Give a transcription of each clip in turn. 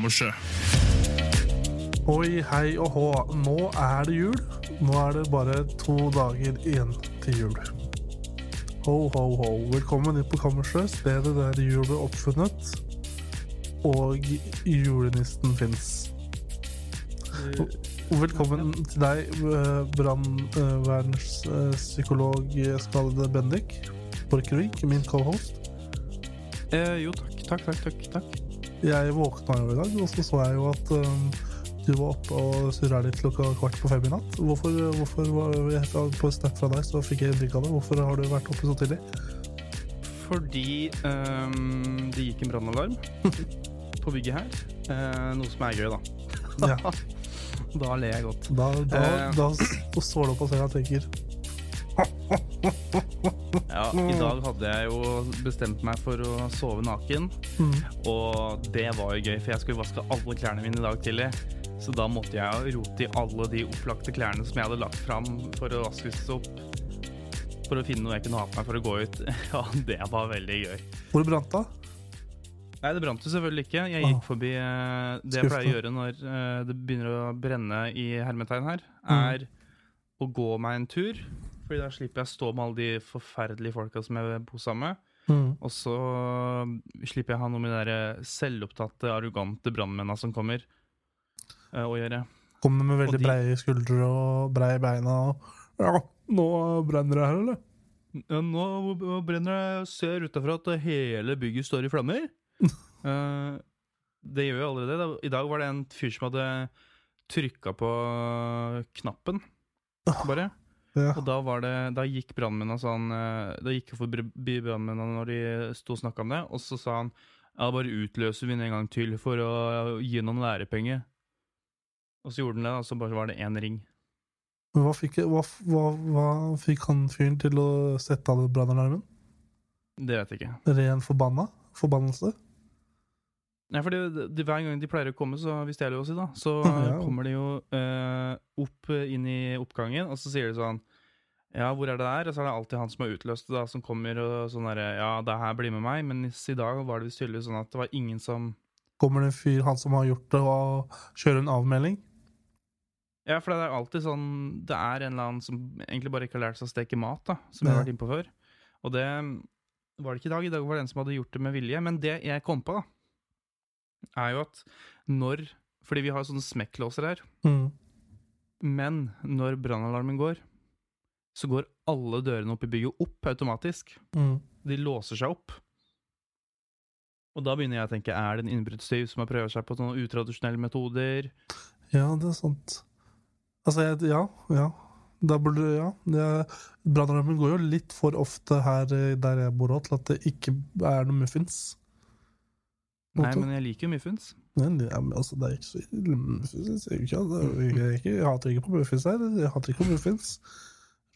Er Kammerset. Oi, hei og hå. Nå er det jul. Nå er det bare to dager igjen til jul. Ho, ho, ho. Velkommen inn på kammerset, stedet der jul ble oppfunnet. Og julenissen fins. Velkommen til deg, eh, brannvernspsykolog Skalde Bendik Borchgrevink, min cohost. Eh, jo, takk. Takk, takk, takk. takk. Jeg våkna jo i dag, og så så jeg jo at um, du var oppe og surra litt klokka kvart på fem i natt. Hvorfor, hvorfor var jeg, På snap fra deg så fikk jeg inntrykk av det. Hvorfor har du vært oppe så tidlig? Fordi um, det gikk en brannalarm på bygget her. Uh, noe som er gøy, da. Ja, Da ler jeg godt. da, da, Eh. da, står du opp og ser og tenker Ja, I dag hadde jeg jo bestemt meg for å sove naken, mm, og det var jo gøy, for jeg skulle vaske alle klærne mine i dag tidlig. Så da måtte jeg rote i alle de opplagte klærne som jeg hadde lagt fram for å vaskes opp. For å finne noe jeg kunne ha på meg for å gå ut. Ja, det var veldig gøy. Hvor brant det? Nei, det brant jo selvfølgelig ikke. Jeg Ah. gikk forbi eh, Det jeg pleier å gjøre når eh, det begynner å brenne i hermetegn her, er å gå meg en tur. Fordi da slipper jeg å stå med alle de forferdelige folka som jeg bor sammen med. Mm. Og så slipper jeg å ha noe med de der selvopptatte, arrogante brannmennene som kommer, uh, å gjøre. Kommer med veldig de- breie skuldre og breie beina og Ja, nå brenner det her, eller? Ja, nå brenner det. Jeg ser utafra at hele bygget står i flammer. uh, det gjør jo allerede. I dag var det en fyr som hadde trykka på knappen, bare. Ja. Og da, var det, da gikk brannmennene sånn Da gikk jeg forbi brannmennene når de sto og snakka om det, og så sa han ja, bare utløser vi den en gang til for å gi noen lærepenger. Og så gjorde han det, og så bare var det én ring. Men Hva fikk, hva, hva, hva fikk han fyren til å sette av brannalarmen? Det vet jeg ikke. Ren forbanna? Forbannelse? Det, det, Hver gang de pleier å komme, så hvis det er lov å si, da, så Ja. kommer de jo eh, opp eh, inn i oppgangen, og så sier de sånn Ja, hvor er det der? Og så er det alltid han som har utløst det, da, som kommer og sånn derre Ja, det her blir med meg, men i dag var det visst tydeligvis sånn at det var ingen som Kommer det en fyr, han som har gjort det, og kjører en avmelding? Ja, for det er alltid sånn Det er en eller annen som egentlig bare ikke har lært seg å steke mat, da, som jeg har Ja. vært innpå før. Og det var det ikke i dag. I dag var det en som hadde gjort det med vilje. Men det jeg kom på, da, er jo at når Fordi vi har sånne smekklåser her. Mm. Men når brannalarmen går, så går alle dørene opp i bygget opp automatisk. Mm. De låser seg opp. Og da begynner jeg å tenke, er det en innbruddstyv som har prøvd seg på sånne utradisjonelle metoder? Ja, det er sant. Altså, jeg, ja, ja. Da burde Ja. Brannalarmen går jo litt for ofte her eh, der jeg bor òg, til at det ikke er noe muffins. Nei, men jeg liker jo muffins. Men, ja, men altså, det er ikke så ille muffins. Jeg, jeg, ikke, jeg hater ikke på muffins her. Jeg hater ikke på muffins.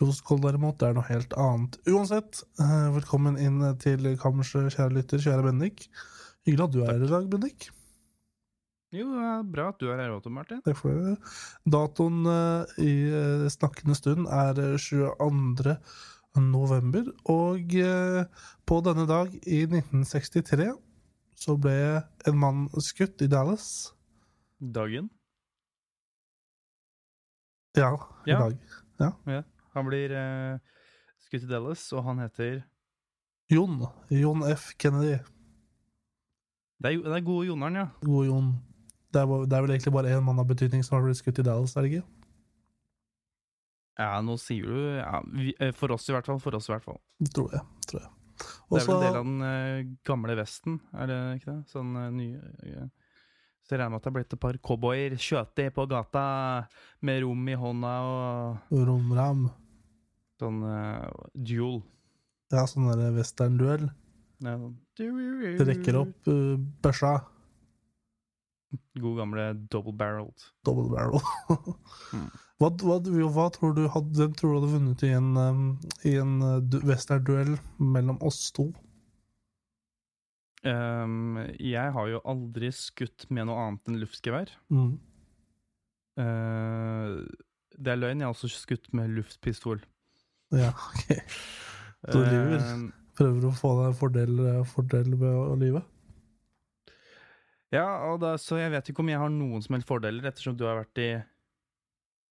Roskål derimot, det er noe helt annet. Uansett, eh, velkommen inn til kammerset, kjære lytter, kjære Bendik. Hyggelig at du er her i dag, Bendik. Jo, det er bra at du er her også, Martin. Takk for det. Datoen eh, i eh, snakkende stund er eh, 22. november, og på denne dag i 1963 så ble en mann skutt i Dallas. Dagen. Ja, i Ja. dag. Han blir uh, skutt i Dallas, og han heter Jon. Jon F. Kennedy. Det er, det er gode Jonaren, ja. God Jon. Det er, det er vel egentlig bare én mann av betydning som har blitt skutt i Dallas, er det ikke? Ja, nå sier du ja, vi, eh, For oss, i hvert fall. For oss, i hvert fall. Tror jeg. Tror jeg. Det er vel en del av den eh, gamle Vesten, er det ikke det? Sånn uh, nye eh, Så jeg regner med at det er blitt et par cowboyer kjøte på gata med rom i hånda og Romram. sånn eh, duel. Ja, sånn der western-duell. Ja, sånn. Trekker opp uh, børsa. God gamle double barreled. Double barrel. Mm. Hva, hva, hva tror du hadde, hvem tror du hadde vunnet i en, um, i en du- western-duell mellom oss to? Um, jeg har jo aldri skutt med noe annet enn luftgevær. Mm. Uh, det er løgn, jeg har også skutt med luftpistol. Ja, ok. Du lyver? Eh, Prøver å få deg fordel, fordel med å lyve? ja, da, så jeg vet ikke om jeg har noen som helst fordeler, ettersom du har vært i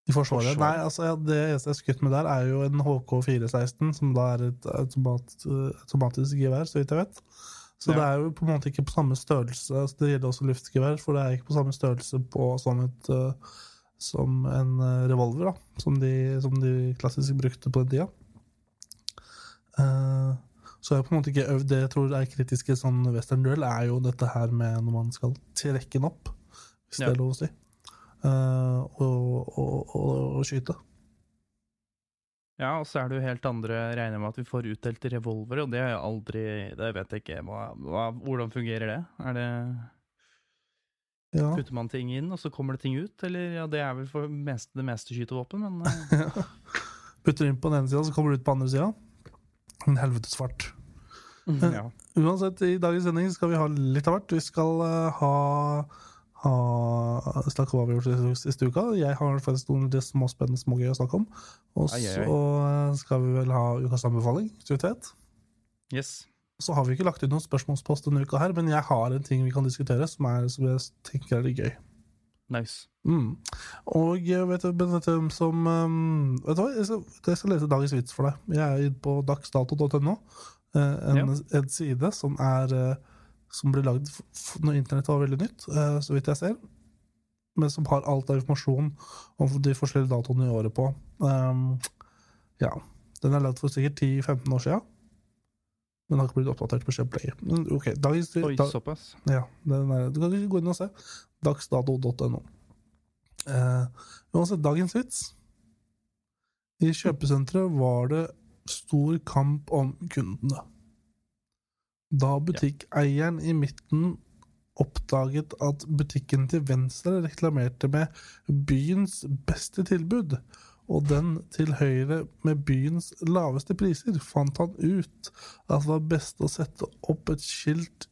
I Forsvaret? Nei, altså, ja, det eneste jeg har skutt med der, er jo en HK416, som da er et automat, automatisk gevær, så vidt jeg vet. Så Ja. det er jo på en måte ikke på samme størrelse. Altså, det gjelder også luftgevær, for det er ikke på samme størrelse på sånn et, uh, som en uh, revolver, da, som de, som de klassisk brukte på den tida. Uh, så jeg har på en måte ikke øvd det jeg tror er kritisk i sånn western-duell, er jo dette her med når man skal trekke den opp, hvis Ja. det er lov å si, eh, og, og, og, og skyte. Ja, og så er det jo helt andre regner med at vi får utdelt revolver, og det har jeg aldri Det vet jeg ikke. Hva, hva, hvordan fungerer det? Er det Ja. Putter man ting inn, og så kommer det ting ut? Eller ja, det er vel for mest, det meste skytevåpen, men eh, Putter inn på den ene sida, så kommer det ut på den andre sida. En helvetes fart. ja. Uansett, i dagens sending skal vi ha litt av hvert. Vi skal uh, ha, ha snakke om hva vi har gjort siste uka. Jeg har faktisk noen litt småspennende smågøy å snakke om. Og så eh, skal vi vel ha ukas anbefaling, vet. Yes. Så har vi ikke lagt ut noen spørsmålspost denne uka her, men jeg har en ting vi kan diskutere som, er, som jeg tenker er litt gøy. Nice. Mm. Og eh, vet du, vet du som um, Vet du hva, jeg skal, jeg skal lese dagens vits for deg. Jeg er på dagsdato.no. eh, en, Ja. en side som er eh, Som ble lagd når internett var veldig nytt, eh, så vidt jeg ser. Men som har alt av informasjon om de forskjellige datoene i året på. Um, ja. Den er lagd for sikkert 10-15 år siden. Men har ikke blitt oppdatert på Shellplay. Men ok, dagens Oi, da, såpass. ja, er, du kan ikke gå inn og se. Dagsdato.no. Eh, uansett, dagens vits. I kjøpesenteret var det stor kamp om kundene. Da butikkeieren i midten oppdaget at butikken til venstre reklamerte med byens beste tilbud, og den til høyre med byens laveste priser, fant han ut at det var best å sette opp et skilt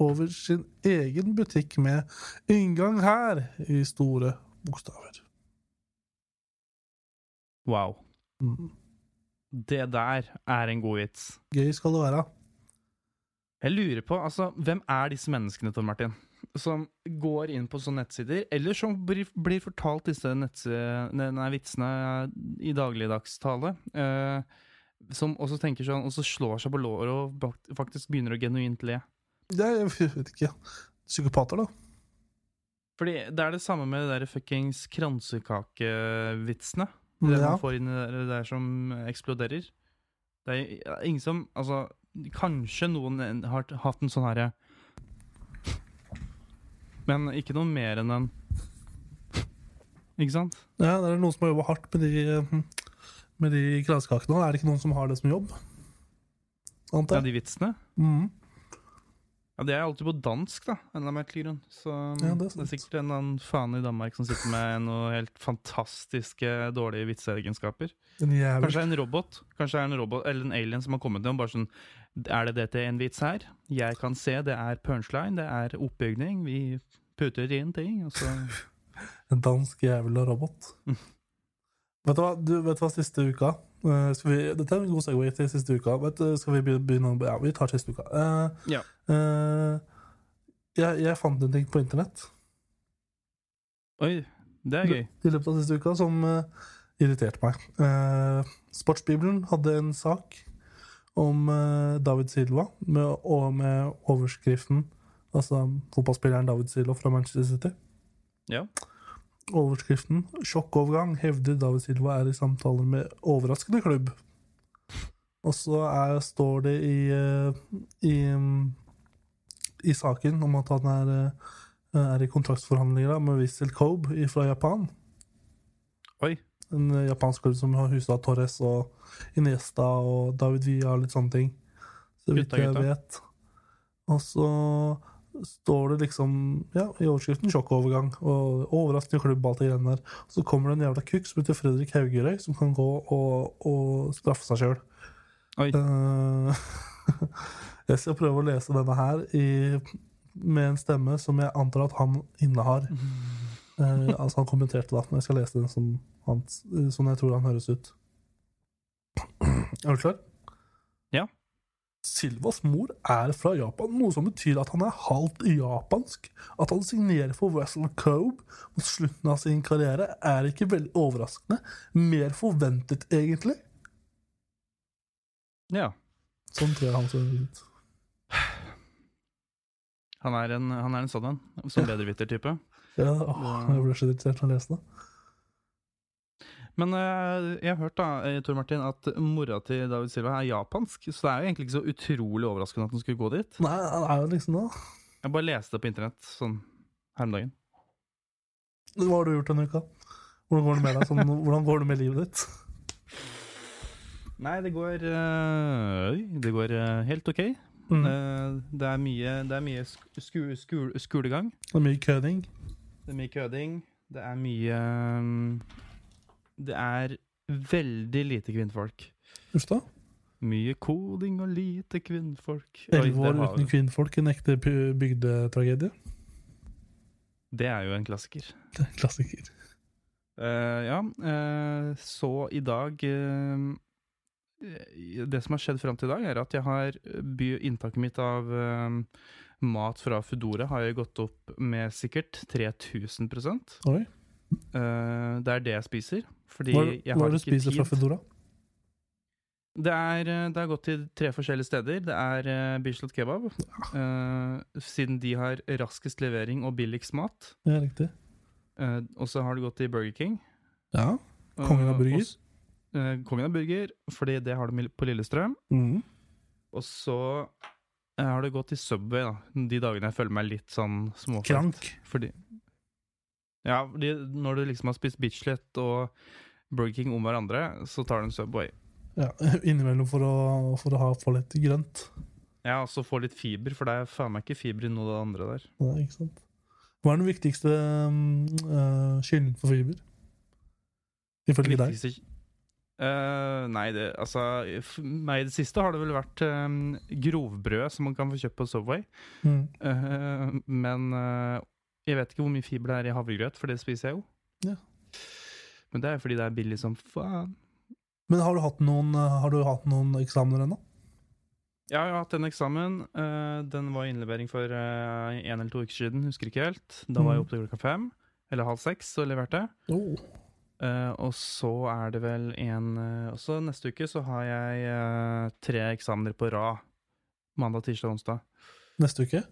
over sin egen butikk med 'Inngang her' i store bokstaver. Wow. Mm. Det der er en god vits. Gøy skal det være. Jeg lurer på, altså, hvem er disse menneskene, Tom Martin? Som går inn på sånne nettsider, eller som blir, blir fortalt disse nei, vitsene i dagligdagstale. Uh, som også tenker sånn, og så slår seg på låret og faktisk begynner å genuint le. Det er, jeg vet ikke. Psykopater, da. Fordi det er det samme med de der fuckings kransekakevitsene. Det Ja. man får inn i det der som eksploderer. Det er ingen som Altså, kanskje noen har hatt en sånn herre Men ikke noe mer enn en Ikke sant? ja, det er noen som har jobba hardt med de, med de kransekakene. Er det ikke noen som har det som jobb? Ja, Antar jeg. de vitsene. Mm. Ja, Det er alltid på dansk, da. En eller merkelig grunn. Så Ja, det er det, er sikkert en annen faen i Danmark som sitter med noen helt fantastiske dårlige vitseegenskaper. Kanskje det er en robot Kanskje det er en robot eller en alien som har kommet ned og bare sånn Er det dette en vits her? Jeg kan se det er punchline, det er oppbygning. Vi putter inn ting, og så En dansk jævel og robot. Vet du hva, du, vet du hva siste uka eh, vi, Dette er en god segway til siste uka. Vet, skal vi begynne, Ja, vi tar siste uka. Uh, Ja. uh, jeg, jeg fant en ting på internett Oi, det er gøy. i løpet av siste uka som uh, irriterte meg. Sportsbibelen hadde en sak om eh, David Silva med, og med overskriften Altså fotballspilleren David Silva fra Manchester City. Ja. Overskriften 'Sjokkovergang hevder David Silva er i samtaler med overraskende klubb'. Og så er, står det i, eh, i, mm, i saken om at han er, eh, er i kontraktsforhandlinger med Wissel Kobe fra Japan. Oi. En eh, japansk klubb som har husa Torres og Iniesta og David Villa og litt sånne ting. Så vidt jeg vet. Og så står det liksom ja, i overskriften 'sjokkovergang' og overraskende klubb, alt det greiene der. Og så kommer det en jævla kukk som heter Fredrik Haugerøy, som kan gå og, og straffe seg sjøl. Oi. jeg skal prøve å lese denne her i, med en stemme som jeg antar at han innehar. Eh, altså Han kommenterte da, men jeg skal lese den som, han, sånn jeg tror han høres ut. Er du klar? Ja. Silvas mor er fra Japan, noe som betyr at han er halvt japansk. At han signerer for Russell Cove mot slutten av sin karriere, er ikke veldig overraskende. Mer forventet, egentlig. Ja. Sånn tror jeg han ser ut. Han er en, han er en sånn en. Som bedreviter-type. Ja, åh, jeg ble så irritert når jeg leste det. Men eh, jeg har hørt da, eh, Tor Martin, at mora til David Silva er japansk. Så det er jo egentlig ikke så utrolig overraskende at han skulle gå dit. Nei, han er jo liksom det. Jeg bare leste det på internett sånn her om dagen. Hva har du gjort denne uka? Hvordan går det med deg? Sånn, hvordan går det med livet ditt? Nei, det går eh, det går helt ok. Mm. Det er mye, det er mye sku, sku, skolegang. Det er mye køding. Det er mye køding. Det er mye mm, Det er veldig lite kvinnfolk. Uff da. Mye koding og lite kvinnfolk. Elleve år uten kvinnfolk, en ekte bygdetragedie. det er jo en klassiker. Det er en klassiker. Uh, ja, uh, så i dag uh, Det som har skjedd fram til i dag, er at jeg har inntaket mitt av mat fra Foodora har jeg gått opp med sikkert 3000% Oi. Eh, Det er det jeg spiser. Fordi Hva, jeg hva har er det du spiser fra Fedora? Foodora? Det er, eh, det har gått til tre forskjellige steder. Det er uh, Bislett Kebab. uh, siden de har raskest levering og billigst mat. Ja, riktig. Uh, og så har det gått til Burger King. Ja. Kongen av burger. eh, kongen av burger, fordi det har de på Lillestrøm. Mm. Og så har det gått til Subway, da. De dagene jeg føler meg litt sånn småfett. Krank. Fordi Ja, de, når du liksom har spist Bislett og Burger King om hverandre, så tar du en Subway. Ja, innimellom for å, for å ha, få litt grønt. Ja, og så få litt fiber, for det er faen meg ikke fiber i noe av det andre der. Nei, ikke sant? Hva er den viktigste um, uh, kilden for fiber? Ifølge deg? Eh, nei, det, altså For meg i det siste har det vel vært eh, grovbrød som man kan få kjøpt på Subway. Mm. Uh, men eh, jeg vet ikke hvor mye fiber det er i havregrøt, for det spiser jeg jo. Ja. Men det er fordi det er billig som faen. Men har du hatt noen, uh, har du hatt noen eksamener ennå? Ja, jeg har hatt en eksamen. eh, den var innlevering for én en eller to uker siden, husker ikke helt. Da var jeg Mm. oppe til klokka fem, eller halv seks, og leverte. Oh. Eh, og så er det vel en eh, Også neste uke så har jeg eh, tre eksamener på rad. Mandag, tirsdag onsdag. Neste uke?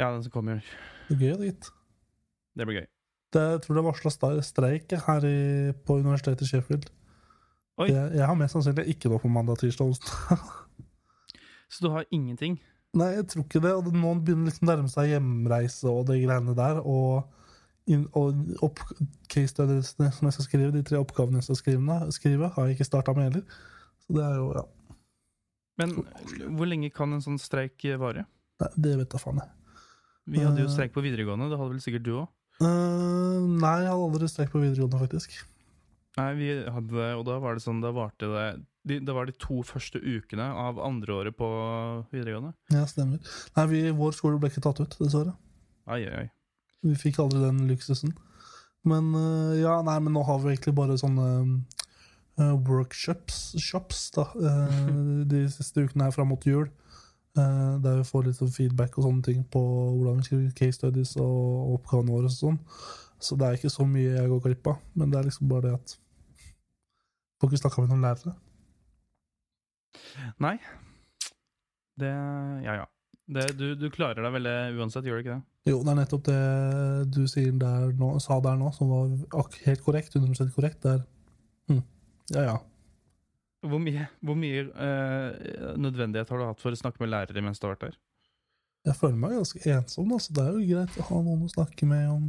Ja, den som kommer. Det blir gøy, det, gitt. Det blir gøy. Det, jeg tror det er varsla streik her i, på universitetet i Sheffield. Oi. Jeg, jeg har mest sannsynlig ikke noe på mandag, tirsdag onsdag. Så du har ingenting? Nei, jeg tror ikke det. Og nå begynner liksom nærme seg hjemreise og de greiene der. Og, og opp, case studiesene som jeg skal skrive, de tre oppgavene jeg skal skrive, skrive har jeg ikke starta med heller. Så det er jo Ja. Men hvor lenge kan en sånn streik vare? Nei, det vet da faen jeg. Vi hadde jo Eh. streik på videregående, det hadde vel sikkert du òg? Uh, nei, jeg hadde aldri streik på videregående, faktisk. Nei, vi hadde og da var det sånn, da varte det de, Det var de to første ukene av andreåret på videregående. Ja, stemmer. Nei, vi, vår skole ble ikke tatt ut, dessverre. Ai, ai, ai. Vi fikk aldri den luksusen. Men uh, ja, nei, men nå har vi egentlig bare sånne uh, workshops shops, da, eh, de siste ukene her fram mot jul. Eh, der vi får litt sånn feedback og sånne ting på hvordan vi skriver case studies og oppgavene våre. og sånn. Så det er ikke så mye jeg går glipp av. Men det er liksom bare det at Får ikke snakka med noen lærere. Nei. Det Ja, ja. Det, du, du klarer deg veldig uansett, gjør du ikke det? Jo, det er nettopp det du der nå, sa der nå, som var helt korrekt. 100 korrekt. Det er hm. Ja, ja. Hvor mye, hvor mye uh, nødvendighet har du hatt for å snakke med lærere mens du har vært der? Jeg føler meg ganske ensom, Altså. det er jo greit å ha noen å snakke med om,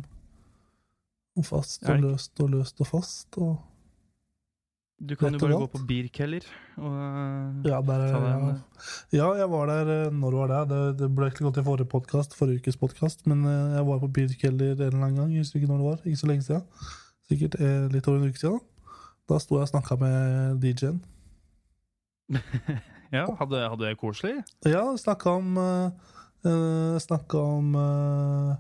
om fast og løst og løst og fast. Og Du kan jo bare gå på Birkeller og Ja, der, Ta deg en- ja. ja, jeg var der eh, Når var det? Det, det ble ikke gått i forrige podcast, forrige ukes podkast, men eh, jeg var på Birkeller en eller annen gang. Jeg husker ikke når det var. Ikke så lenge siden. Sikkert eh, litt over en uke siden. Da sto jeg og snakka med DJ-en. Ja, hadde, hadde det koselig? Ja, snakka om uh, Snakka om uh,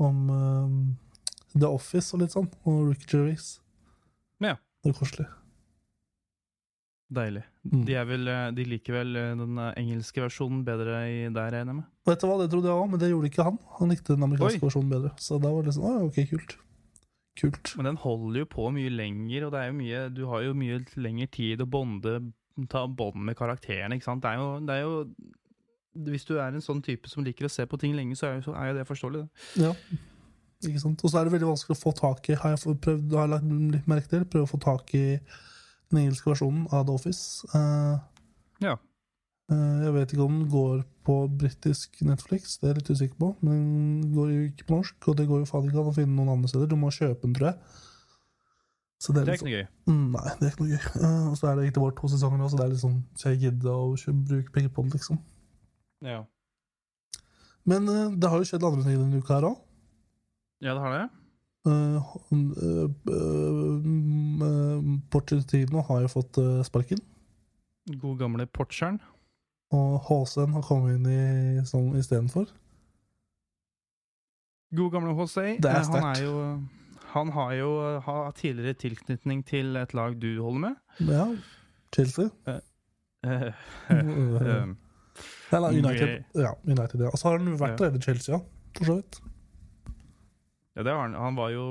Om eh, The Office og litt sånn. Og Rick Jervis. Ja. Det er koselig. Deilig. Mm. De, vel, eh, de liker vel eh, den eh, engelske versjonen bedre i der, regner jeg med? Vet du hva, det trodde jeg òg, men det gjorde ikke han. Han likte den amerikanske Oi. versjonen bedre. Så da var det sånn, ok, kult. Kult. Men den holder jo på mye lenger, og det er jo mye, du har jo mye lengre tid å bonde, ta bånd med karakterene, ikke sant? Det er, jo, det er jo Hvis du er en sånn type som liker å se på ting lenge, så er jo, så er jo det forståelig. Det. Ja, ikke sant. Og så er det veldig vanskelig å få tak i, har jeg prøvd, har jeg lagt litt merke til, prøve å få tak i den engelske versjonen av The Office. Uh, Ja. Uh, jeg vet ikke om den går på britisk Netflix, det er jeg litt usikker på. Men den går jo ikke på norsk, og det går jo faen ikke an å finne noen andre steder. Du må kjøpe den, tror jeg. Så det er, Det er ikke noe gøy. sånn- Mm, Nei, det er ikke noe gøy. Eh, og så er det ikke vår to sesonger nå, så det er litt sånn så jeg gidder å bruke penger på det, liksom. Ja. Men eh, det har jo skjedd andre ting denne uka her òg. ja, det har det. Uh, uh, uh, har jo fått sparken, God gamle Porcheren. og Håsen har kommet inn i sånn istedenfor. God gamle HC. Det er Eh, sterkt. Han har jo har tidligere tilknytning til et lag du holder med. Ja, Chelsea. Eh, Uh, eh, Eller United. Ja, United, ja. Og så har han vært Ja. der i Chelsea, ja. For så vidt. ja, det var han. Han var jo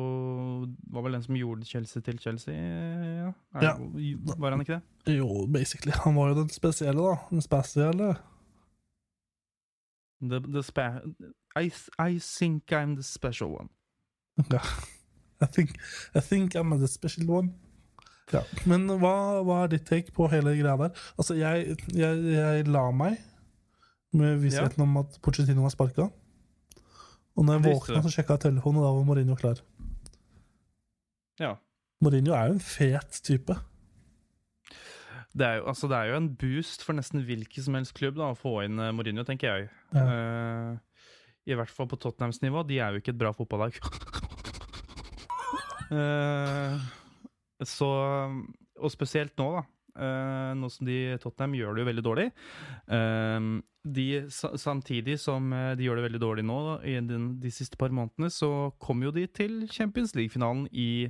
Var vel den som gjorde Chelsea til Chelsea, ja? Er, Ja. Var han ikke det? Jo, basically. Han var jo den spesielle, da. Den spesielle. The, the spe I, I think I'm the special one. Ja. I think, I think I'm the special one. Ja. Men hva, hva er ditt take på hele greia der? Altså, jeg, jeg, jeg la meg med vissheten om at Pochettino var sparka. Og når jeg våkna, så sjekka jeg telefonen, og da var Mourinho klar. Ja. Mourinho er jo en fet type. Det er, jo, altså, det er jo en boost for nesten hvilken som helst klubb da, å få inn eh, Mourinho, tenker jeg. Ja. Uh, I hvert fall på Tottenhams nivå. De er jo ikke et bra fotballag. Eh, så Og spesielt nå, da. Uh, nå som de Tottenham gjør det jo veldig dårlig. Uh, de, samtidig som de gjør det veldig dårlig nå, i den, de siste par månedene, så kom jo de til Champions League-finalen i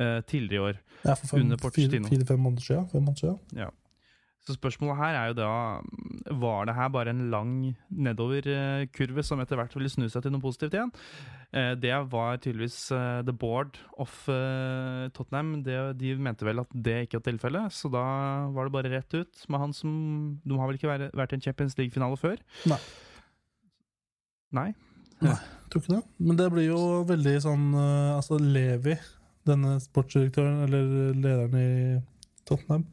uh, tidligere i år. Ja, for fem- Under fire-fem måneder siden. Fem måneder siden. Ja. Så spørsmålet her er jo da Var det her bare en lang nedoverkurve som etter hvert ville snu seg til noe positivt igjen? Eh, Det var tydeligvis eh, the board of eh, Tottenham. De mente vel at det ikke var tilfellet, så da var det bare rett ut med han som De har vel ikke vært, i en Champions League-finale før? Nei. Nei? Nei, Tror ikke det. Men det blir jo veldig sånn eh, Altså, Levi, denne sportsdirektøren, eller lederen i Tottenham,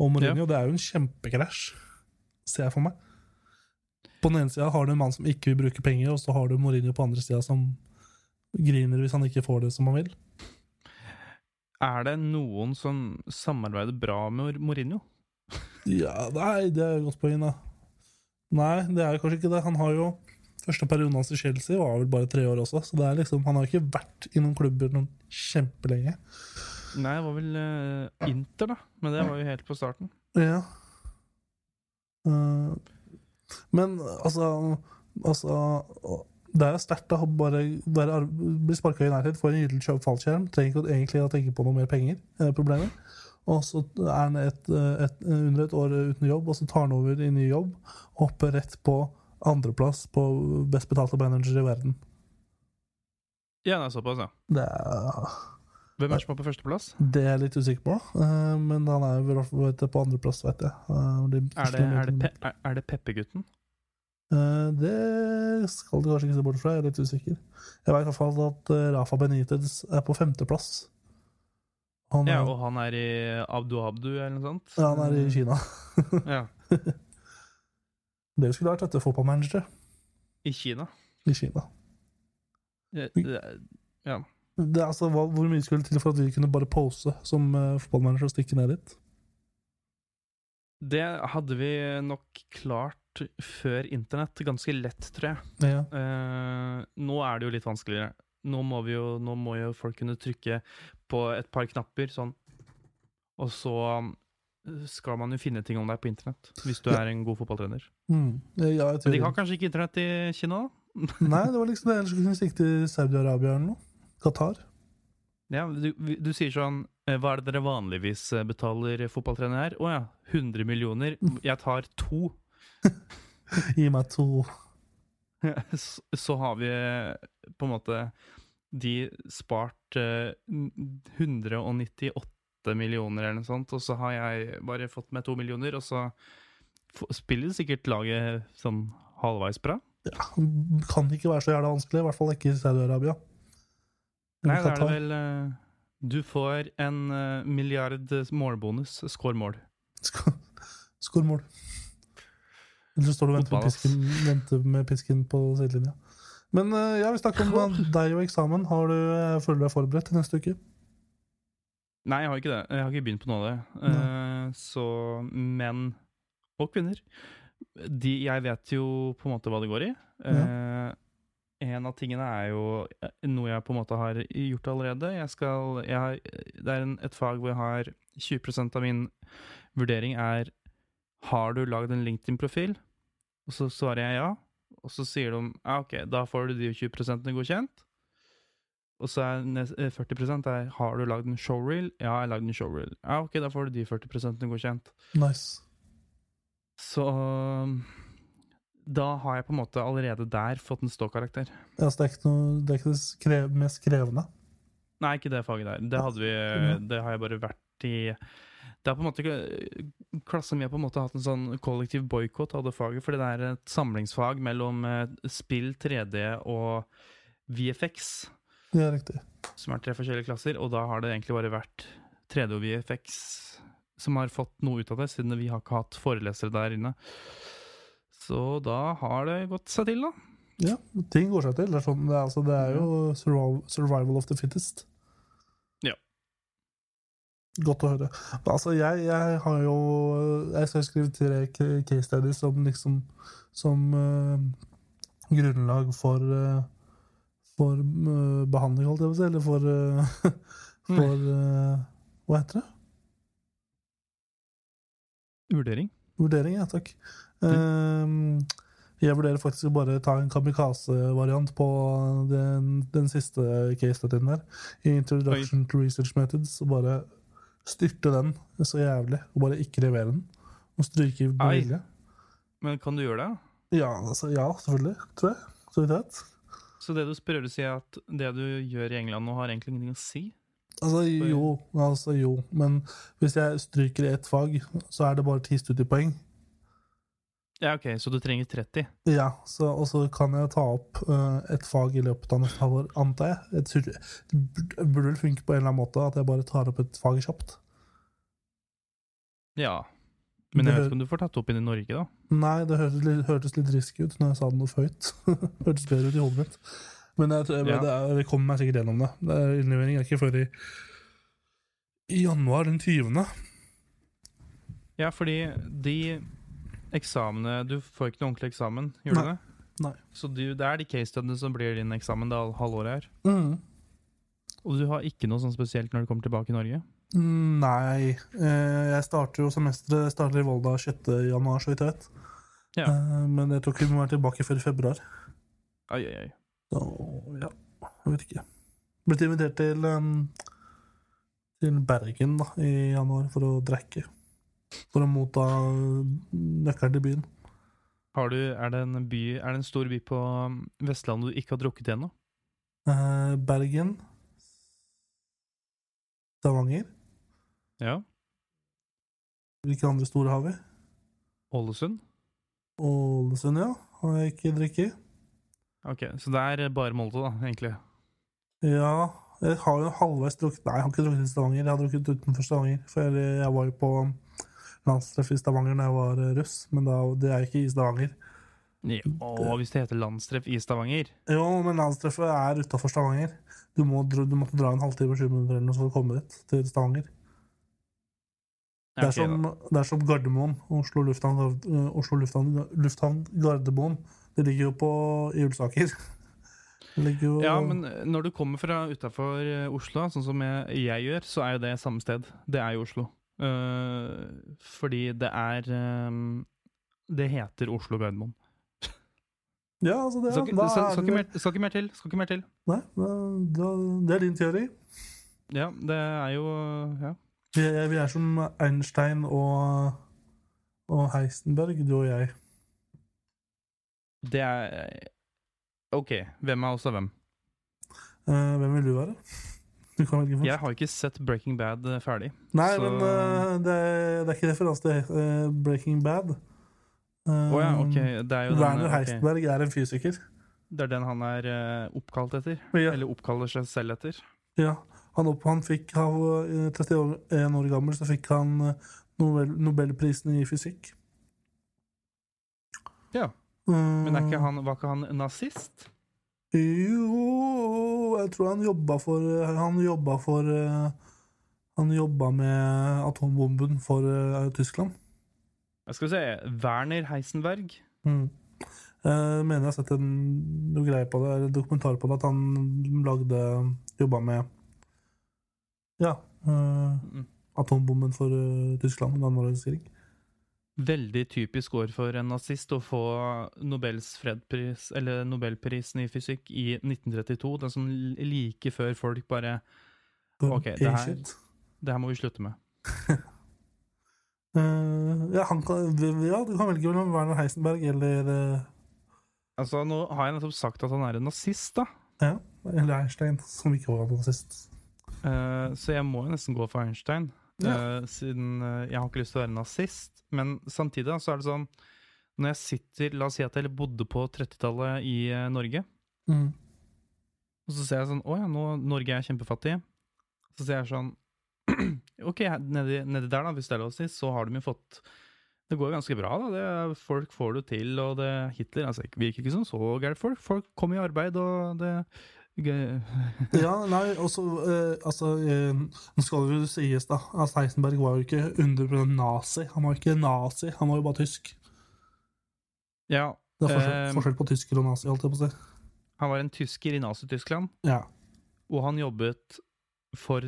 og Mourinho, det er jo en kjempekrasj, ser jeg for meg. På den ene sida har du en mann som ikke vil bruke penger, og så har du Mourinho på andre sida som griner hvis han ikke får det som han vil. Er det noen som samarbeider bra med Mourinho? Ja, nei, det er et godt poeng, da. Nei, det er kanskje ikke det. Han har jo Første perioden hans i Chelsea var vel bare tre år også, så det er liksom, han har ikke vært i noen klubber noen kjempelenge. Nei, det var vel uh, Inter, da. Men det var jo helt på starten. Ja. Uh, men altså, altså Det er sterkt å bare være, bli sparka i nærhet, få en gyllen kjøp fallskjerm. Trenger ikke egentlig å tenke på noe mer penger. Eh, problemer. Og så er han et, eh, et, under et år uten jobb, og så tar han over i ny jobb. Og hopper rett på andreplass på best betalte manager i verden. Ja, det er såpass, ja. Det er, Hvem er det som er på førsteplass? det er jeg litt usikker på, eh, men han er vel i hvert fall på andreplass, vet jeg. Eh, de Er det, er det, pe er, det Peppegutten? Eh, Det skal du kanskje ikke se bort fra, jeg er litt usikker. Jeg vet i hvert fall at Rafa Benitez er på femteplass. Han, Ja, er- og han er i Abdu Abdu, eller noe sånt? ja, han er i Kina. Ja, Det skulle vært dette fotballmanagere I Kina. i Kina. Det- Ja. Det, altså, hva, hvor mye skulle det til for at vi kunne bare pose som uh, fotballmanager og stikke ned dit? Det hadde vi nok klart før internett. Ganske lett, tror jeg. Ja. Uh, nå er det jo litt vanskeligere. Nå må, vi jo, nå må jo folk kunne trykke på et par knapper, sånn. Og så eh, skal man jo finne ting om deg på internett, hvis du Ja. er en god fotballtrener. Mm. Ja, Men de har kanskje ikke internett i Kina, da? Nei, det var liksom det. Ellers kunne vi sikte til Saudi-Arabia eller noe. Qatar. Ja, du, du sier sånn eh, Hva er det dere vanligvis eh, betaler fotballtrener her? Å ja, 100 millioner. Jeg tar to. Gi meg to. Så, så har vi eh, på en måte de spart eh, 198 millioner eller noe sånt, og så har jeg bare fått med to millioner, og så spiller sikkert laget sånn halvveis bra. Ja, kan ikke være så jævla vanskelig. I hvert fall ikke i Saudi-Arabia. Nei, da er det vel eh, Du får en eh, milliard målbonus. Score mål. Sk- mål. Eller så står du og venter med pisken, venter med pisken på sidelinja. Men eh, ja, vi snakker om deg og eksamen. Har du, føler du er forberedt til neste uke? Nei, jeg har ikke det. Jeg har ikke begynt på noe av det. Uh, så menn og kvinner de, Jeg vet jo på en måte hva det går i. Eh, en av tingene er jo eh, noe jeg på en måte har gjort allerede. Jeg skal, jeg har, det er en, et fag hvor jeg har 20% av min vurdering er Har du lagd en LinkedIn-profil? Og så svarer jeg ja. Og så sier de ja, ok, da får du de 20 godkjent. Og så er eh, 40% er har du lagd en showreel? Ja, jeg har lagd en showreel. Ja, ok, da får du de 40 godkjent. Nice. Så da har jeg på en måte allerede der fått en ståkarakter. Ja, så det er ikke, noe, det, er ikke det skrev, mest krevende? Nei, ikke det faget der. Det vi Det har jeg bare vært i Det er på en måte Klassen min har på en måte hatt en sånn kollektiv boikott av det faget, fordi det er et samlingsfag mellom eh, spill, 3D og VFX, Det er riktig. som er tre forskjellige klasser, og da har det egentlig bare vært 3D og VFX som har fått noe ut av det, siden vi har ikke hatt forelesere der inne. Så da har det gått seg til, da. Ja, ting går seg til. Det er, sånn, det er, altså, det er jo survival, of the fittest. Ja. Godt å høre. Altså, jeg, jeg har jo Jeg skal skrive tre case studies som liksom Som uh, grunnlag for uh, For uh, behandling, holdt jeg på å si, eller for eh, For Hva heter det? Vurdering. Vurdering, ja, takk. Ehm, jeg vurderer faktisk å bare ta en kamikaze-variant på den, den siste case-studien der. I Introduction to Research Methods. Og bare styrte den så jævlig. Og bare ikke levere den. Og stryke med vilje. Men kan du gjøre det? Ja, altså, ja, selvfølgelig. Tror jeg. Så vidt jeg vet. Så det du prøver å si, er at det du gjør i England nå, har egentlig ingenting å si? Altså, jo, altså, jo. Men hvis jeg stryker i ett fag, så er det bare ti studiepoeng. Ja, ok, så du trenger 30? Ja, så, og så kan jeg ta opp uh, et fag i løpet av neste halvår, antar jeg. Jeg det burde- vel funke på en eller annen måte at jeg bare tar opp et fag kjapt. Ja. Men jeg Det vet ikke om du får tatt opp inn i Norge, da. Nei, det hørtes litt, hørtes litt risky ut når jeg sa det noe føyt. hørtes bedre ut i hodet mitt. Men jeg, tror- Ja. det, er, jeg kommer meg sikkert gjennom det. det er, innlevering er ikke før i, i januar den 20. Ja, fordi de eksamene Du får ikke noe ordentlig eksamen, gjør Nei. du det? Nei. Så du, det er de case studiene som blir din eksamen det halv- halvåret her? Mm. Og du har ikke noe sånn spesielt når du kommer tilbake i Norge? Nei. Eh, jeg starter jo semesteret starter i Volda 6. januar, så vidt jeg vet. Ja. Eh, men jeg tror ikke vi må være tilbake før i februar. Ai, ai, ai. Så ja, jeg vet ikke. Blitt invitert til, til Bergen da, i januar for å drikke. For å motta nøkkelen til byen. Har du, er, det en by, er det en stor by på um, Vestlandet du ikke har drukket ennå? Eh, Bergen. Stavanger. Ja. Hvilke andre store har vi? Ålesund? Ålesund, ja. Har jeg ikke drikket. Ok, så det er bare Molde, da, egentlig. Ja, jeg har jo halvveis drukket Nei, jeg har ikke drukket i Stavanger. Jeg har drukket utenfor Stavanger. For jeg var jo på landstreff i Stavanger da jeg var eh, russ, men da, det er ikke i Stavanger. Og hvis det heter landstreff i Stavanger Jo, men landstreffet er utafor Stavanger. Du, må, du måtte dra en halvtime, 20 minutter eller noe for å komme dit, til Stavanger. Det er, som, det er som Gardermoen. Oslo lufthavn, eh, Oslo lufthavn, lufthavn Gardermoen. Det ligger jo på i Ulsaker. Jo Ja, men når du kommer fra utafor Oslo, sånn som jeg, jeg gjør, så er jo det samme sted. Det er jo Oslo. Eh, fordi det er um, Det heter Oslo Gardermoen. Ja, altså det, Skal, skal, det- ikke mer- skal ikke mer til. Skal ikke mer til. Nei, da- det er din teori. Ja, det er jo Ja. Vi er, vi er som Einstein og, og Heisenberg, du og jeg. Det er Ok, hvem er også hvem? Uh, hvem vil du være? Jeg har ikke sett Breaking Bad eh, ferdig. Nei, så- men uh, det, er, det er ikke referanse til uh, Breaking Bad. Å ja, okay. Er Werner ok. Heisenberg er en fysiker. Det er den han er uh, oppkalt etter. Ja. Eller oppkaller seg selv etter. Ja, han, opp, han fikk av eh, 31 år gammel så fikk han Nobel, Nobelprisen i fysikk. Ja. Eh, Men er ikke han, var ikke han nazist? Jo Jeg tror han jobba for Han jobba for eh, Han jobba med atombomben for eh, Tyskland. Jeg skal se Werner Heisenberg. Mm. Jeg mener jeg har sett en noe greie på det, eller dokumentar på det, at han lagde Jobba med Ja. eh, Mm. atombomben for eh, Tyskland under annen verdenskrig. Veldig typisk år for en nazist å få Nobels fredpris, eller Nobelprisen i fysikk i 1932. Den som like før folk bare Ok, det her- Det her må vi slutte med. uh, ja, han kan, ja, du kan velge mellom Werner Heisenberg eller uh... Altså, Nå har jeg nettopp sagt at han er en nazist, da. Ja, eller Einstein, som ikke var nazist. Uh, så jeg må jo nesten gå for Einstein. Ja. siden jeg har ikke lyst til å være nazist. Men samtidig så er det sånn Når jeg sitter La oss si at jeg bodde på 30-tallet i eh, Norge. Mm. Og så ser jeg sånn Å ja, nå Norge er kjempefattig. Så ser jeg sånn Ok, nedi, nedi der, da, hvis det er lov å si, så har de jo fått Det går jo ganske bra, da. Det, folk får det til, og det Hitler altså, virker ikke som så gærent folk. Folk kommer i arbeid, og det Ja, nei, også uh, Altså, uh, nå skal det jo sies, da, at Heisenberg var jo ikke 100 nazi. Han var jo ikke nazi, han var jo bare tysk. Ja, Det er forskjell, uh, forskjell på tysker og nazi, holdt jeg på å si. han var en tysker i Nazi-Tyskland, Ja. og han jobbet for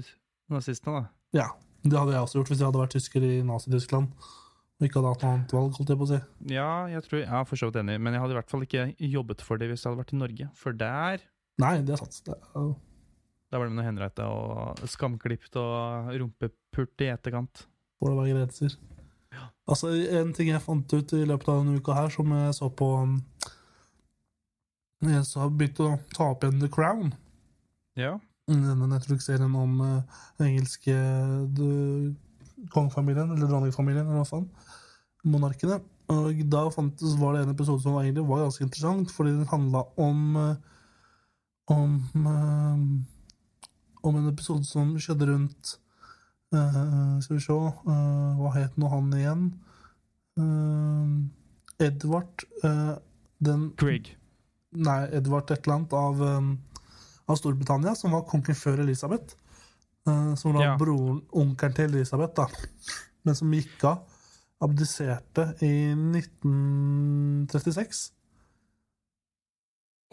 nazistene, da. ja. Det hadde jeg også gjort hvis jeg hadde vært tysker i Nazi-Tyskland og ikke hadde hatt noe annet valg, holdt jeg på å si. Ja, jeg tror, jeg er for så vidt enig, men jeg hadde i hvert fall ikke jobbet for det hvis jeg hadde vært i Norge. For der Nei, det er sant. Det er, Da var det med noe og skamklipt og rumpepult i etterkant. Hvor det være grenser. Altså, en ting jeg fant ut i løpet av denne uka her, som jeg så på um, Jeg så har begynt å ta opp igjen The Crown. Ja. Denne Netflix-serien om uh, den engelske uh, kongefamilien, eller dronningfamilien, eller hva faen. Monarkene. Og da fant, var det en episode som var, egentlig var ganske interessant, fordi den handla om uh, om uh, om en episode som skjedde rundt uh, Skal vi se uh, Hva het nå han igjen? Edvard den Greg. Nei, Edvard et eller annet av, av Storbritannia, som var kongen før Elisabeth. Som var Ja. broren, onkelen til Elisabeth, da. Men som gikk av. Abdiserte i 1936.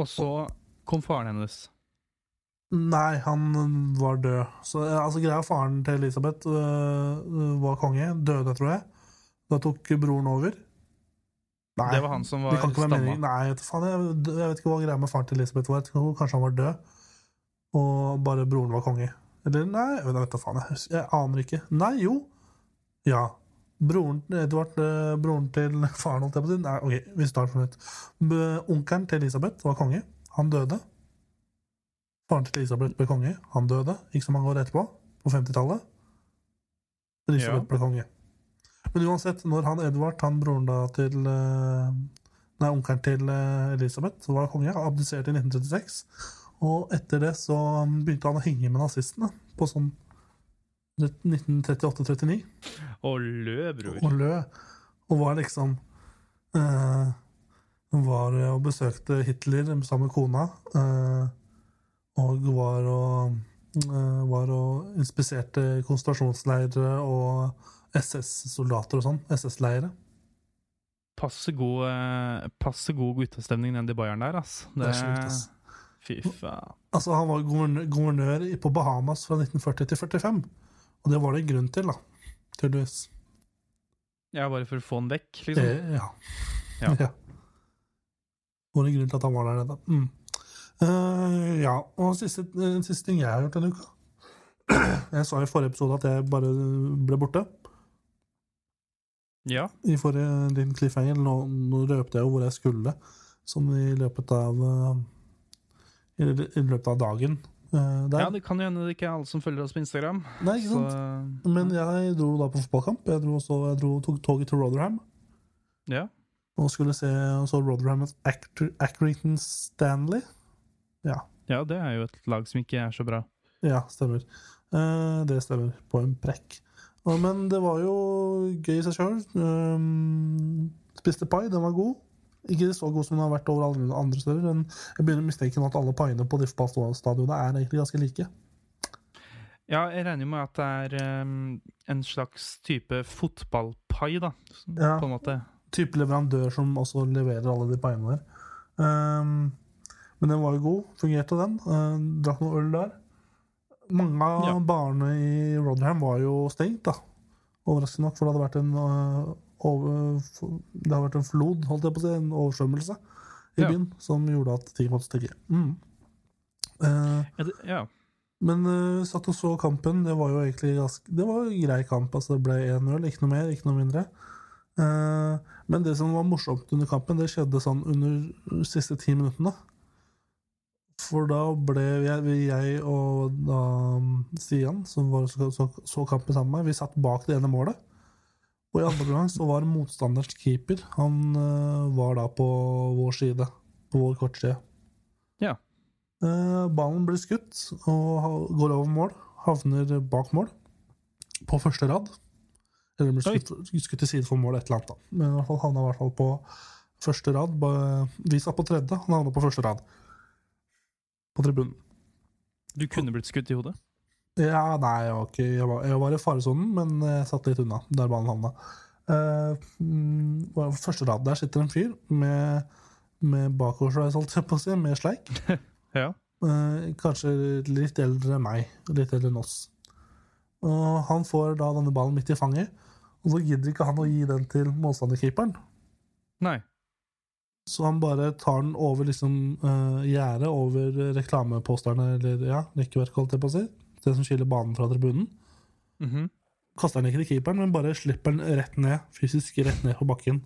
Og så kom faren hennes. Nei, han var død. Så eh, altså, greia Faren til Elisabeth øh, var konge. Døde, tror jeg. Da tok broren over. Nei, Det var han som var stamma. Nei, jeg vet, ikke hva greia med faren til Elisabeth var. Kanskje han var død, og bare broren var konge. Eller nei, jeg vet, da faen. Jeg, jeg aner ikke. Nei, jo. Ja. Broren, Edvard, øh, broren til faren, holdt jeg på å si. Nei, ok, vi starter på nytt. Onkelen til Elisabeth var konge. Han døde. Faren til Elisabeth ble konge. Han døde ikke så mange år etterpå, på 50-tallet. Elisabeth Ja. ble konge. Men uansett, når han Edvard, han broren da til eh, Nei, onkelen til eh, Elisabeth, så var konge. Abdiserte i 1936. Og etter det så begynte han å henge med nazistene på sånn 1938-39 Og lø, bror. og lø. Og var liksom eh, Var var og besøkte Hitler sammen med kona. eh, og var og, eh, var og inspiserte konsentrasjonsleirer og SS-soldater og sånn. SS-leire. Passe god, eh, passe god guttestemning nede i Bayern der, ass. Det er sjukt, ass. Fy faen. Altså, han var guvernør på Bahamas fra 1940 til 45. Og det var det en grunn til, da. Tydeligvis. Ja, bare for å få han vekk, liksom. Eh, ja. Ja. ja. Var det grunnen til at han var der nede. Mm. Uh, ja, og siste, siste ting jeg har gjort denne uka Jeg sa i forrige episode at jeg bare ble borte. Ja. I forrige liten cliffhanger. Nå, nå røpte jeg jo hvor jeg skulle, sånn i løpet av eh, I, i løpet av dagen. Uh, ja, det kan jo hende det ikke er alle som følger oss på Instagram. Nei, ikke Så sant? Men jeg dro da på fotballkamp. Jeg dro, også, jeg dro tok toget til Rotherham ja. Og skulle se så Rotherham mot Accrington Stanley. Ja, ja, det er jo et lag som ikke er så bra. ja stemmer. Eh, det stemmer på en prekk. Og, men det var jo gøy i seg sjøl. spiste pai, den var god. Ikke så god som den har vært over alle andre steder. Men jeg begynner å mistenke at alle paiene på de fotballstadionene er egentlig ganske like. Ja, jeg regner med at det er ehm, en slags type fotballpai, da. Ja. På en måte. Type leverandør som også leverer alle de paiene der. Um, men den var jo god. Fungerte, den. Uh, drakk noe øl der. Mange av Ja. barene i Rotherham var jo stengt, da. Overraskende nok, for det hadde vært en uh, over, Det hadde vært en flod, holdt jeg på å si, en oversvømmelse i Ja. byen, som gjorde at ting måtte stikke. Mm. Uh, Ja, det, ja. men uh, satt og så kampen. Det var jo egentlig ganske Det var en grei kamp. altså Det ble 1-0, ikke noe mer, ikke noe mindre. Eh, men det som var morsomt under kampen, det skjedde sånn under de siste ti minuttene. For da ble jeg, jeg og da Stian, som var, så, så, så kampen sammen med meg, vi satt bak det ene målet. Og i andre omgang så var motstanders keeper Han eh, var da på vår side, på vår kortside. Ja. Eh, ballen blir skutt og går over mål. Havner bak mål. På første rad. Eller ble skutt, skutt til side for mål, et eller annet. da. Men han havna i hvert fall på første rad. Vi satt på tredje, han havna på første rad. På tribunen. Du kunne blitt skutt i hodet. Ja, nei, jeg var, ikke, jeg var, jeg var i faresonen, men jeg satt litt unna der ballen havna. Eh, på første rad der sitter en fyr med, med bakoversveis, holdt jeg på å si, med sleik. Ja. uh, kanskje litt eldre enn meg, litt eldre enn oss. Og han får da denne ballen midt i fanget, og så gidder ikke han å gi den til motstanderkeeperen. Nei. Så han bare tar den over liksom uh, gjerdet, over reklameposterne, eller ja, rekkverket, holdt jeg på å si. Det som skiller banen fra tribunen. Mhm. Kaster den ikke til keeperen, men bare slipper den rett ned, fysisk rett ned på bakken.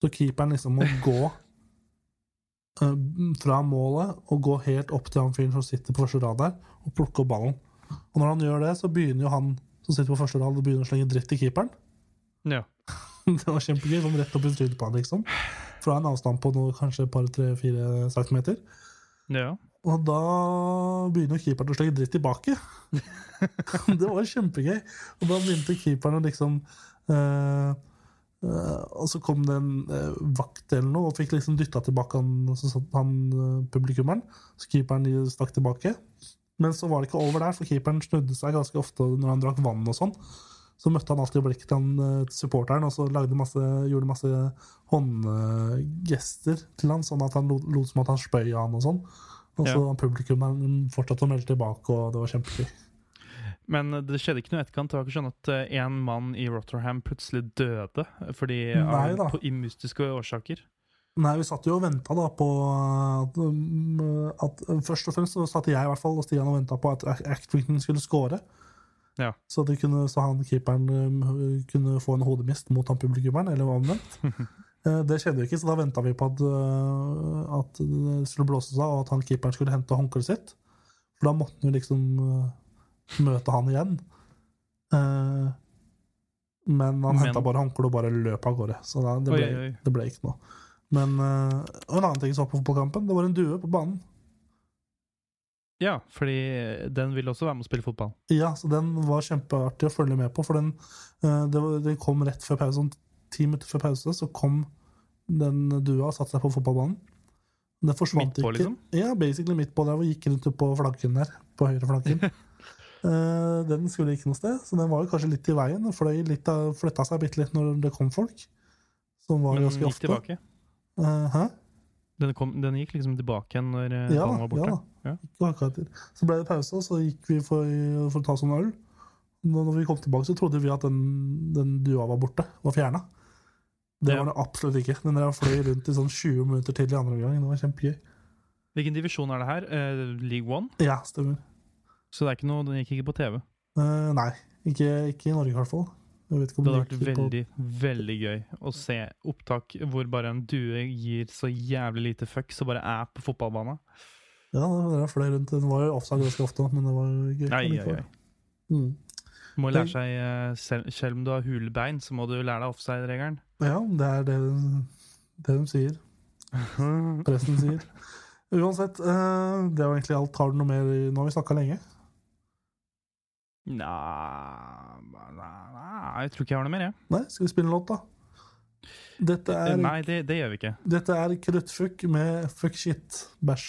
Så keeperen liksom må gå uh, fra målet og gå helt opp til han fyren som sitter på første rad der, og plukke opp ballen. Og når han gjør det, så begynner jo han som sitter på første rad, og begynner å slenge dritt til keeperen. Ja. Det var kjempegøy. Kom rett opp i trynet på han, liksom. Fra en avstand på noe, kanskje et par, tre, fire centimeter. ja. Og da begynner keeperen å slenge dritt tilbake. det var kjempegøy. Og da begynte keeperen å liksom eh, eh, Og så kom det en eh, vakt eller noe og fikk liksom dytta tilbake han, så satt han publikummeren. Så keeperen stakk tilbake. Men så var det ikke over der, for keeperen snudde seg ganske ofte når han drakk vann og sånn. Så møtte han alltid blikket til han, eh, supporteren og så masse, gjorde masse håndgester til han, sånn at han lot, som at han spøy av han og sånn. Og så Ja. publikum fortsatte å melde tilbake, og det var kjempegøy. Men det skjedde ikke noe etterkant. Det var ikke sånn at eh, en mann i Rotterham plutselig døde fordi Nei av, på, i mystiske årsaker. Nei, vi satt jo og venta på at, um, at Først og fremst så satt jeg i hvert fall og Stian og venta på at Actrington skulle score. Ja. Så, de kunne, så han keeperen um, kunne få en hodemist mot han publikummeren, eller omvendt. Eh, Det skjedde jo ikke, så da venta vi på at, uh, at det skulle blåse seg, og at han keeperen skulle hente håndkleet sitt. For da måtte jo liksom uh, møte han igjen. Eh, Men han henta bare håndkleet og bare løp av gårde. Så det, ble, det ble ikke noe. Men eh, og en annen ting som var på fotballkampen, det var en due på banen. Ja, fordi den vil også være med å spille fotball. Ja, så den var kjempeartig å følge med på, for den, eh, det, var, det kom rett før pause. Sånn ti minutter før pause så kom Den dua satte seg på fotballbanen. Den forsvant Midt på, ikke. liksom? Ja, basically midt på der og gikk rundt på flaggen der. På høyre flaggen. Eh, den skulle ikke noe sted, så den var jo kanskje litt i veien. Den fløy litt av, flytta seg bitte litt når det kom folk. Som var Men ganske ofte. tilbake. Eh, hæ? Den, kom, den gikk liksom tilbake igjen når eh, Ja, var borte. ja. Ja. Ikke. Så ble det pause, og så gikk vi for, for å ta sånn øl. Når når vi kom tilbake, så trodde vi at den, den dua var borte. Var fjerna. Det Ja. var det absolutt ikke. Den der fløy rundt i sånn 20 minutter til i andre omgang. Det var kjempegøy. Hvilken divisjon er det her? Uh, League One? Ja, stemmer. Så det er ikke noe, den gikk ikke på TV. Uh, nei, ikke, ikke i Norge i hvert fall. Det hadde vært veldig, veldig gøy å se opptak hvor bare en due gir så jævlig lite fuck, så bare er på fotballbanen. Ja, det der flere rundt. Den var jo offside ganske ofte, men det var gøy. Nei, ja, ja. Mm. Må lære seg, eh, selv, selv om du har hulbein, så må du lære deg offside-regelen. Ja, det er det, det de sier. Presten sier. Uansett, eh, det var egentlig alt. Har du noe mer? Nå har vi snakka lenge. Nei, nei, jeg tror ikke jeg har noe mer, jeg. Nei, skal vi spille en låt, da? Dette er, Eh, Nei, det, det gjør vi ikke. dette er Kruttfuck med Fuck Shit Bæsj.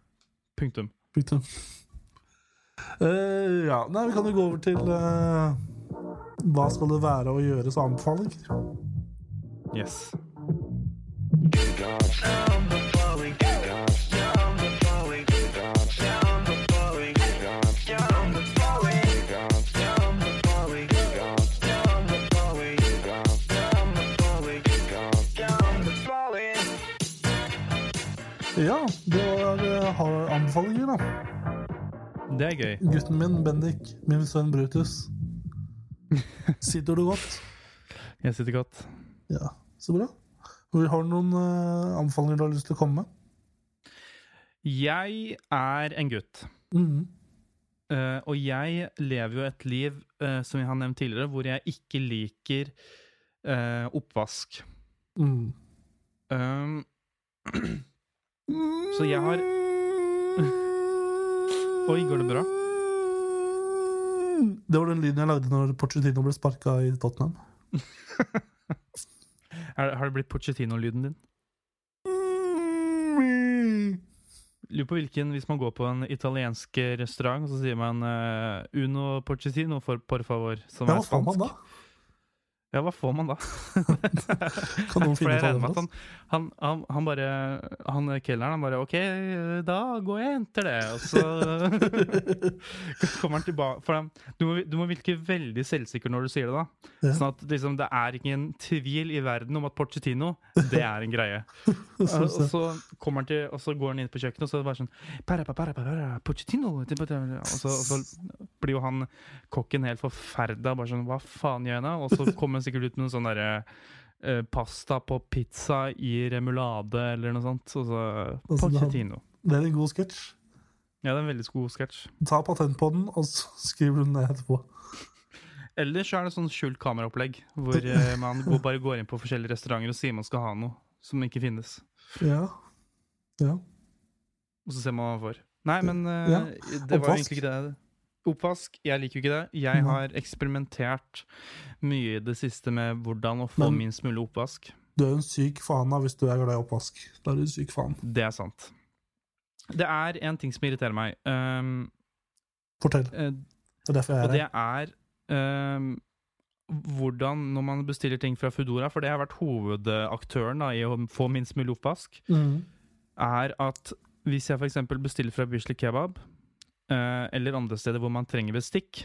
Punktum. Punktum. Uh, ja, nei, vi kan jo gå over til uh, Hva skal det være å gjøre som anbefaling? Yes. Ja, det var uh, anbefalinger, da. Det er gøy. Gutten min, Bendik, min sønn Brutus. Sitter du godt? Jeg sitter godt. Ja, så bra. Har du noen uh, anbefalinger du har lyst til å komme med? Jeg er en gutt. Mhm. Uh, og jeg lever jo et liv, uh, som jeg har nevnt tidligere, hvor jeg ikke liker uh, oppvask. Mm. Um, så jeg har Oi, går det bra? Det var den lyden jeg lagde når Pochettino ble sparka i Tottenham. Har det blitt Pochettino-lyden din? Lurer på hvilken, Hvis man går på en italiensk restaurant, så sier man uh, uno Pochettino for por favor. Som Ja, er hva faen man da? Ja, hva får man da? Kan noen finne ut av det han, han, han, han bare Han kelneren han bare OK, da går jeg og henter det. Og så kommer han tilbake For han- du må, du må virke veldig selvsikker når du sier det, da. Ja. Sånn at liksom, det er ikke en tvil i verden om at Pochettino, det er en greie. Så- og, så kommer han til, og så går han inn på kjøkkenet, og så det bare sånn para, para, para, Pochettino Og så, og så blir jo han kokken helt forferda. Bare sånn Hva faen gjør jeg nå? Og så kommer han sikkert ut med noe sånn derre eh, pasta på pizza i remulade eller noe sånt. Og så det- Pochettino. Det er en god sketsj. Ja, det er en veldig god sketsj. Ta patent på den, og så skriver du den ned etterpå. Ellers så er det sånn skjult kameraopplegg, hvor eh, man går, bare går inn på forskjellige restauranter og sier man skal ha noe som ikke finnes. Ja. ja. Og så ser man hva man får. Nei, men eh, Ja. det var jo egentlig ikke det. Oppvask. Jeg liker jo ikke det. Jeg har eksperimentert mye i det siste med hvordan å få Men- minst mulig oppvask. Du er jo en syk faen da hvis du er glad i oppvask. Da er du en syk faen. Det er sant. Det er en ting som irriterer meg. Um, Fortell. eh, Det er derfor jeg og er det er um, hvordan når man bestiller ting fra Foodora, for det har vært hovedaktøren da, i å få minst mulig oppvask, mm. er at hvis jeg f.eks. bestiller fra Bislett Kebab, eller andre steder hvor man trenger bestikk,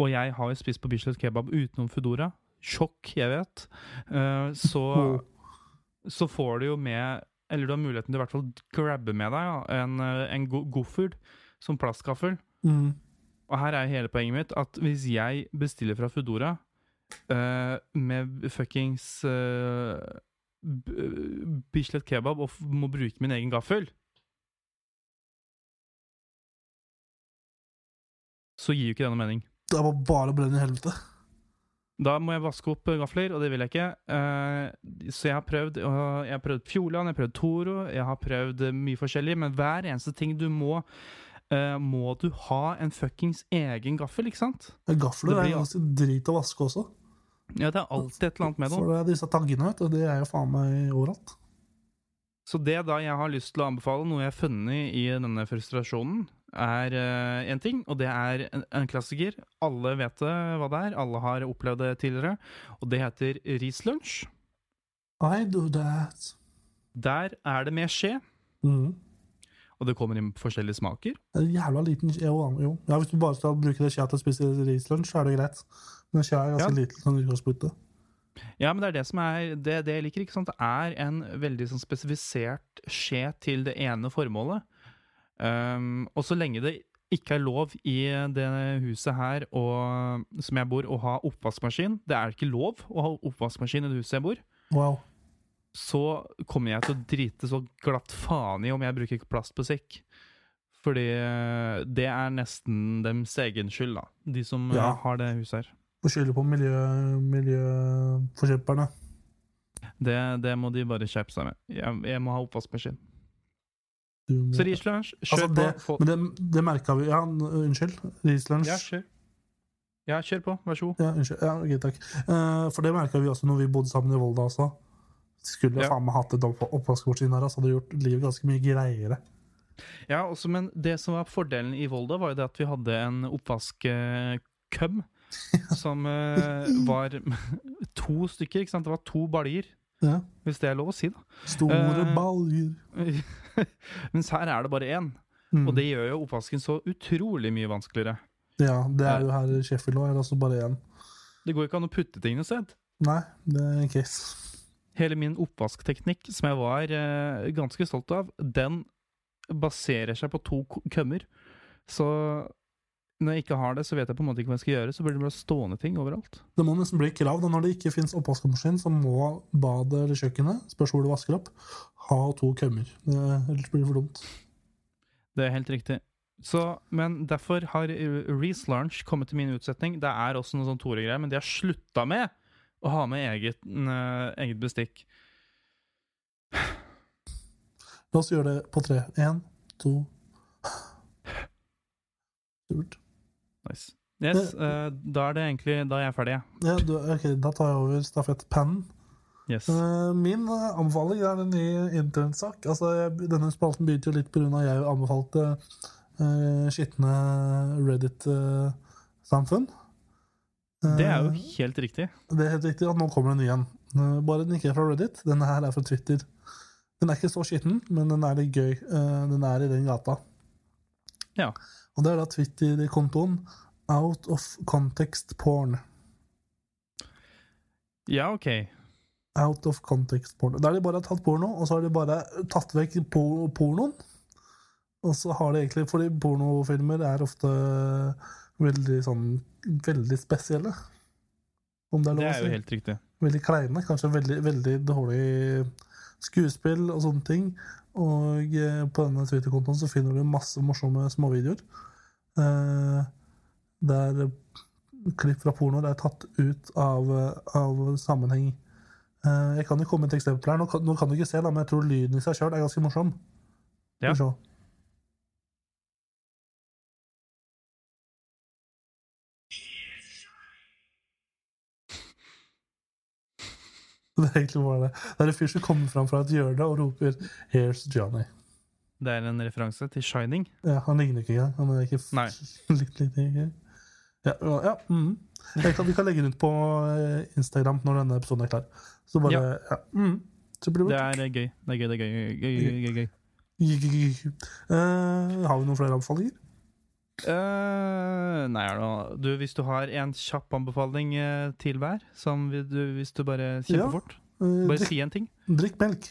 og jeg har jo spist på Bislett Kebab utenom Foodora, sjokk, jeg vet, eh, så, så får du jo med Eller du har muligheten til i hvert fall grabbe med deg ja, en, eh, en go som plastgaffel. Mm. Og her er hele poenget mitt at hvis jeg bestiller fra Foodora uh, med fuckings uh, Bislett kebab og må bruke min egen gaffel Så gir jo ikke det noe mening. Det var bare å brenne i helvete. Da må jeg vaske opp eh, gafler, og det vil jeg ikke. Eh, så jeg har prøvd Jeg har prøvd Fjordland, jeg har prøvd Toro, jeg har prøvd eh, mye forskjellig, men hver eneste ting du må Må du ha en fuckings egen gaffel, ikke sant? Gafler blir, er ganske drit å vaske også. Ja, det er alltid et eller annet med For det er disse taggene, vet du, det er jo faen meg overalt. Så det da jeg har lyst til å anbefale, noe jeg har funnet i denne frustrasjonen, er én ting, og det er en, en klassiker. Alle vet det, hva det er. Alle har opplevd det tidligere. Og det heter rislunsj. I do that. Der er det med skje, Mm. og det kommer inn forskjellige smaker. Det er en jævla liten jo, jo. Ja, Hvis du bare skal bruke det skjea til å spise rislunsj, så er det greit. Men skjea er ganske Ja. liten sånn utgangspunktet. Ja, men det er det som er det, det jeg liker. ikke sant? Det er en veldig sånn spesifisert skje til det ene formålet. Um, og så lenge det ikke er lov i det huset her og, som jeg bor, å ha oppvaskmaskin Det er ikke lov å ha oppvaskmaskin i det huset jeg bor. Wow. Så kommer jeg til å drite så glatt faen i om jeg bruker plastmusikk. Fordi det er nesten dems egen skyld, da. De som eh, Ja. har det huset her. Og skylder på miljø, miljøforkjemperne. Det, det må de bare skjerpe seg med. Jeg, jeg må ha oppvaskmaskin. Så rislunsj, kjør Altså, det, på. Men det, det merka vi Ja, unnskyld. Rislunsj. Ja, kjør. Ja, kjør på. Vær så god. Ja, unnskyld. Ja, okay, takk. Uh, for det merka vi også når vi bodde sammen i Volda også. Skulle Ja. faen meg hatt et opp- siden her, så Hadde gjort livet ganske mye greiere. Ja, også, men det som var fordelen i Volda, var jo det at vi hadde en oppvaskkøm som uh, var to stykker. ikke sant? Det var to baljer, Ja. hvis det er lov å si, da. Store uh, baljer. Mens her er det bare én. Mm. Og det gjør jo oppvasken så utrolig mye vanskeligere. Ja, det er jo her i Sheffield òg. Er det også bare én. Det går ikke an å putte ting noe sted. Nei, det er en case. Hele min oppvaskteknikk, som jeg var eh, ganske stolt av, den baserer seg på to kømmer. Så når jeg ikke har det, så vet jeg på en måte ikke hva jeg skal gjøre. Så blir det bare stående ting overalt. Det må nesten bli krav. da Når det ikke fins oppvaskmaskin, så må badet eller kjøkkenet, spørs hvor du vasker opp, ha to kømmer. Det- Ellers blir det for dumt. Det er helt riktig. Så, men derfor har Reece Lunch kommet til min utsetning. Det er også noe sånn Tore-greier, men de har slutta med å ha med eget, uh, eget bestikk. La oss gjøre det på tre. Én, to Supert. Nice. Yes, uh, da er det egentlig Da er jeg ferdig, jeg. Ja, du, ok, da tar jeg over stafettpennen. Yes. Uh, min anbefaling er en ny internsak. Altså, jeg- denne spalten begynte jo litt pga. jeg anbefalte uh, skitne Reddit-samfunn. Det er jo helt riktig. Det er helt riktig at nå kommer det en ny en. Bare den ikke er fra Reddit. Denne her er fra Twitter. Den er ikke så skitten, men den er litt gøy. Den er i den gata. Ja. Og det er da Twitter-kontoen Out of Context Porn. Ja, OK. Out of context porno. Der har de bare tatt porno, og så har de bare tatt vekk por pornoen. Og så har de egentlig Fordi pornofilmer er ofte veldig sånn Veldig spesielle. Om det er lov Det er jo helt riktig. Veldig kleine. Kanskje veldig, veldig dårlig skuespill og sånne ting. Og eh, på denne Twitter-kontoen så finner du masse morsomme småvideoer. Eh, der klipp fra porno er tatt ut av, av sammenheng. Eh, jeg kan jo komme med et eksempel her. Nå kan, nå kan du ikke se, da, men jeg tror lyden i seg sjøl er ganske morsom. Ja. Skal vi se. Det er egentlig bare det. Det er en fyr som kommer fram fra et hjørne og roper 'Here's Johnny'. Det er en referanse til Shining. Ja, han ligner ikke engang. Han er ikke Nei. litt litt, ikke? Ja, ja, mm. Kan, vi kan legge den ut på eh, Instagram når denne episoden er klar. Så bare Ja. ja. mm. Så blir Det det er eh, gøy. Det er gøy, det er gøy. gøy, gøy, gøy, gøy. Uh, Har vi noen flere anbefalinger? Eh, nei, er det du, hvis du har en kjapp anbefaling uh, til hver, som vil du, hvis du bare Ja. kjempefort Eh, Bare drikk, si en ting. drikk melk.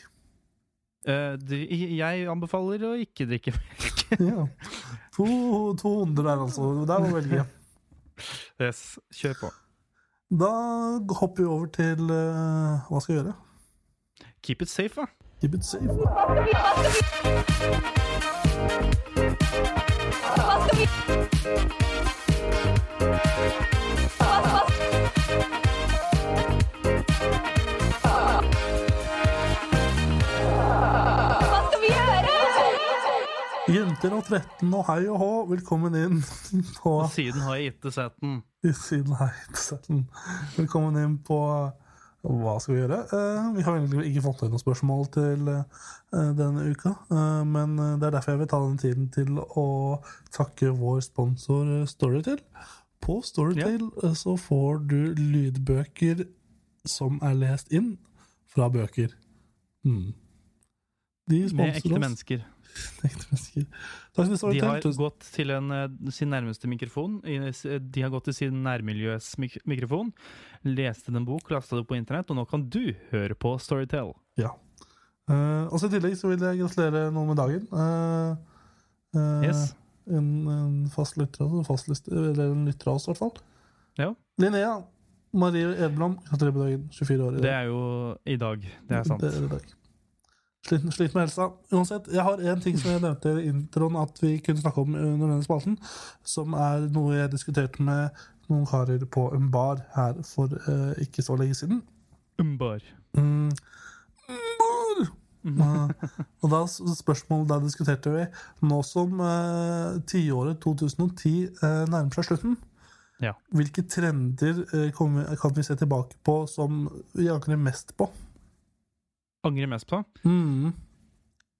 Eh, dri- jeg anbefaler å ikke drikke melk. Ja. To, 200 der, altså. Der må du velge. yes, kjør på. Da hopper vi over til Hva skal vi gjøre? Keep it safe, da. Keep it safe. Hva skal at vetten og hei og hå, velkommen inn på siden har jeg gitt setten. Siden hei til setten. Velkommen inn på hva skal vi gjøre? Eh, vi har egentlig ikke fått noen spørsmål til eh, denne uka, eh, men eh, det er derfor jeg vil ta den tiden til å takke vår sponsor eh, Storytel. På Storytel eh, så får du lydbøker som er lest inn fra bøker. Mm. De sponser oss. Med Ekte mennesker. De har gått til en, eh, sin nærmeste mikrofon. De har gått til sin nærmiljøs mik mikrofon, leste en bok, lasta det på internett, og nå kan du høre på Storytel. Ja. Uh, og så I tillegg så vil jeg gratulere noen med dagen. Uh, uh, Yes. En, en fast lytter oss, fast lyster, eller en lytter av oss, i hvert fall. Ja. Linnea Marie Edblom, gratulerer med dagen. 24 år. i Det er jo i dag. Det er sant. Det er i dag. Sliten, sliten med helsa. Uansett, jeg har en ting som jeg nevnte i introen at vi kunne snakke om under denne spalten, som er noe jeg diskuterte med noen karer på en bar her for uh, ikke så lenge siden. Umbar. Mm. Bar! Eh, og da spørsmålet der diskuterte vi Nå som uh, tiåret 2010 uh, nærmer seg slutten, Ja. hvilke trender kan, vi, kan vi se tilbake på som vi angrer mest på? Angrer mest på. Mm.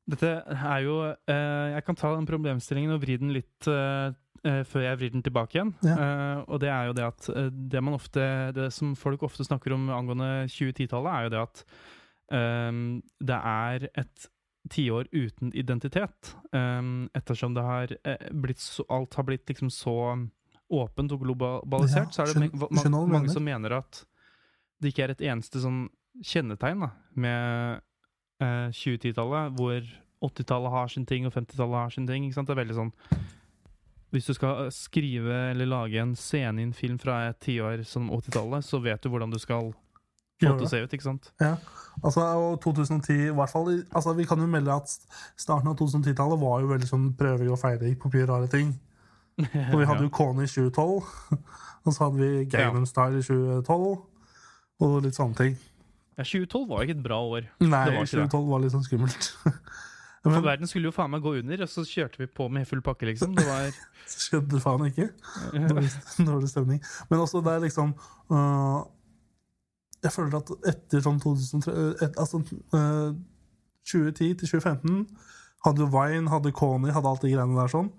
Dette er jo eh, Jeg kan ta den problemstillingen og vri den litt eh, eh, før jeg vrir den tilbake igjen. Ja. Og det er jo det at det man ofte Det som folk ofte snakker om angående 2010-tallet, er jo det at det er et tiår uten identitet. ettersom det har blitt så, alt har blitt liksom så åpent og globalisert, Ja, så er det skjøn- ma- skjønner hva ma du mange som mener at det ikke er et eneste sånn kjennetegn da, med eh, 2010-tallet, hvor 80-tallet har sin ting, og 50-tallet har sin ting. Det er veldig sånn Hvis du skal skrive eller lage en scene i en film fra et tiår som 80-tallet, så vet du hvordan du skal få det til å se ut, ikke sant? Ja, altså, og 2010 i hvert fall altså, Vi kan jo melde at starten av 2010-tallet var jo veldig sånn prøving og feiring på mye rare ting. Og vi hadde jo Kone i 2012, og så hadde vi Game ja. Style i 2012, og litt sånne ting. Ja, 2012 var jo ikke et bra år. Nei, var ikke det. 2012 var litt sånn skummelt. For verden skulle jo faen meg gå under, og så kjørte vi på med full pakke, liksom. Det var skjedde det faen ikke. Dårlig, stemning. Men også det er liksom uh, Jeg føler at etter sånn 2003 et, Altså uh, 2010 til 2015 hadde jo Vine, hadde Kony, hadde alt de greiene der sånn.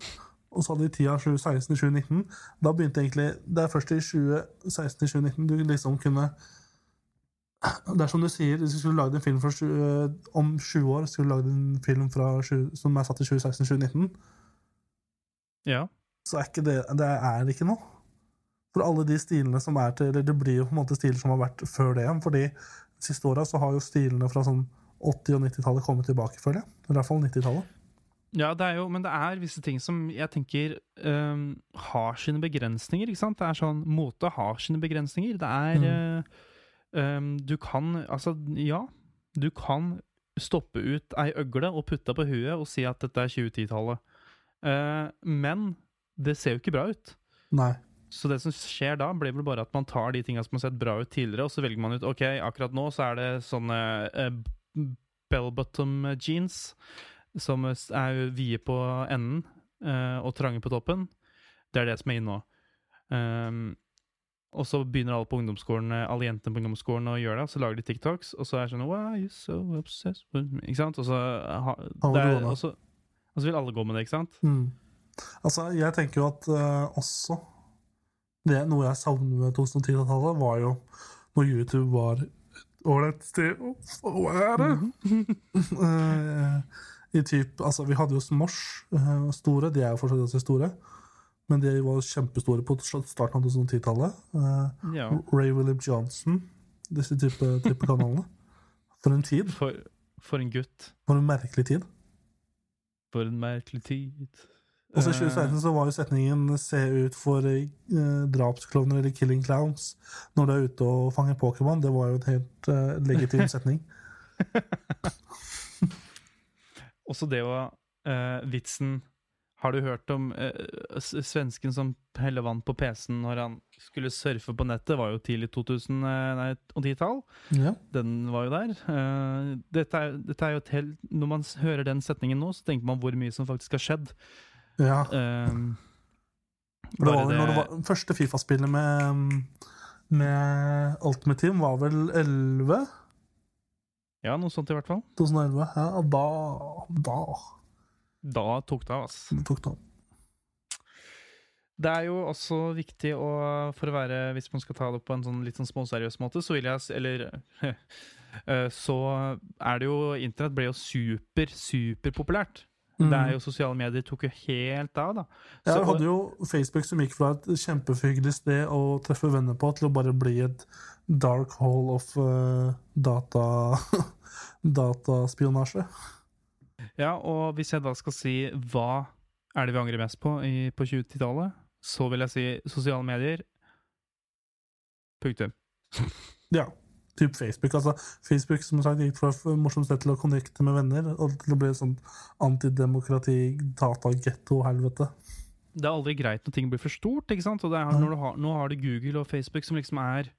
Og så hadde vi tida 2016 til 2019. Da begynte egentlig Det er først i 2016 til 2019 du liksom kunne Det er som du sier, hvis du skulle lagd en film fra 20, om 20 år, skulle du lagd en film fra som er satt i 2016-2019 Ja. så er ikke det Det er ikke noe. For alle de stilene som er til Eller det blir jo på en måte stiler som har vært før det igjen. Fordi de siste åra så har jo stilene fra sånn 80- og 90-tallet kommet tilbake, føler jeg. I hvert fall 90-tallet. Ja, det er jo, men det er visse ting som jeg tenker um, har sine begrensninger. ikke sant? Det er sånn, Mote har sine begrensninger. Det er øh, øhm, Du kan Altså, ja. Du kan stoppe ut ei øgle og putte på huet og si at dette er 2010-tallet. Uh, men det ser jo ikke bra ut. Nei. Så det som skjer da, blir vel bare at man tar de tinga som har sett bra ut tidligere, og så velger man ut ok, akkurat nå så er det sånne uh, bell bottom jeans som er vide på enden uh, og trange på toppen. Det er det som er inne nå. Ehm, og så begynner alle på ungdomsskolen eh, Alle jentene på ungdomsskolen å gjøre det, og så lager de TikToks, og så er det sånn Why are you so obsessed with me? Ikke sant? Og så, ha, Alle det er, går med. og så, og så vil alle gå med det, ikke sant? Mm. Altså, jeg tenker jo at uh, også det Noe jeg savner med 2010-tallet, var jo når YouTube var ålreit sted å er. Eh, I typ, altså, vi hadde jo Smosh, eh, store. De er jo fortsatt ganske store. Men de var kjempestore på starten av 2010-tallet. Eh, Ja. Ray William Johnson, disse type, type kanalene. For en tid. For, for en gutt. For en merkelig tid. For en merkelig tid. Og så i Eh, 2016 så var jo setningen 'se ut for eh, drapsklovner' eller 'killing clowns' når du er ute og fanger Pokémon. Det var jo en helt eh, legitim setning. Også det var eh, Vitsen Har du hørt om eh, svensken som heller vann på PC-en når han skulle surfe på nettet? Var jo tidlig 2010-tall. Ja. Den var jo der. Eh, dette, er, dette er jo et helt Når man hører den setningen nå, så tenker man hvor mye som faktisk har skjedd. ja. Eh, Det var vel når det var første Fifa-spillet med, med Ultimate Team var vel 11? Ja, noe sånt i hvert fall. 2011. Ja, da Da Da tok det av, ass. tok det av. Det er jo også viktig å, for å være Hvis man skal ta det på en sånn litt sånn småseriøs måte, så vil jeg Eller eh, Så er det jo Internett ble jo super, superpopulært. Det er jo Sosiale medier tok jo helt av, da. Jeg hadde jo Facebook som gikk fra et kjempehyggelig sted å treffe venner på, til å bare bli et dark hole of uh, data dataspionasje. Ja, og hvis jeg da skal si hva er det vi angrer mest på i, på 2010-tallet, så vil jeg si sosiale medier. Punktum. Ja, typ Facebook. Altså, Facebook som sagt gikk fra morsomt sted til å connecte med venner, og til å bli et sånt antidemokrati, data-getto-helvete. Det er aldri greit når ting blir for stort, ikke sant? Og du har, nå har du Google og Facebook som liksom er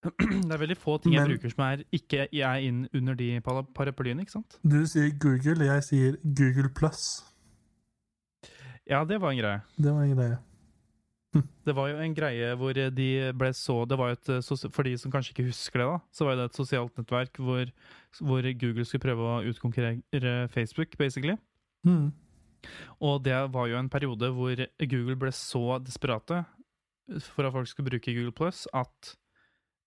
Det er veldig få ting jeg Men- bruker som er ikke jeg er inn under de paraplyene, ikke sant? Du sier Google, jeg sier Google Plus. Ja, det var en greie. Det var en greie. Det var jo en greie hvor de ble så Det var et, eh, For de som kanskje ikke husker det, da, så var det et sosialt nettverk hvor, hvor Google skulle prøve å utkonkurrere Facebook, basically. Mm. Og det var jo en periode hvor Google ble så desperate for at folk skulle bruke Google Plus, at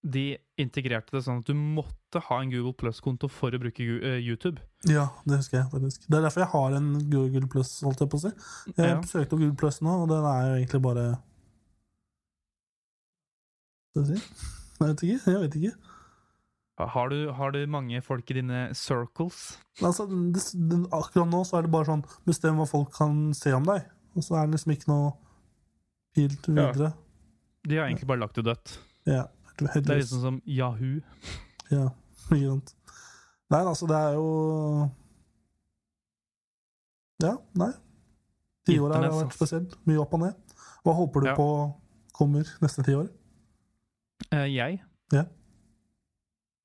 de integrerte det sånn at du måtte ha en Google Plus-konto for å bruke eh, YouTube. Ja, det husker jeg faktisk. Det er derfor jeg har en Google Plus, holdt jeg på å si. Jeg Ja. søkte på Google Plus nå, og den er jo egentlig bare Skal jeg si? Jeg vet ikke. Jeg vet ikke. Har du, har du mange folk i dine circles? Altså, det, det, akkurat nå så er det bare sånn Bestem hva folk kan se om deg. Og så er det liksom ikke noe pil til Ja. videre. De har egentlig bare lagt det dødt. Ja. Det er liksom som Yahoo. Ja, ikke sant. Nei, altså, det er jo Ja, nei. Tiåret har vært spesielt. Mye opp og ned. Hva håper du Ja. på kommer neste tiår? Uh, jeg Ja.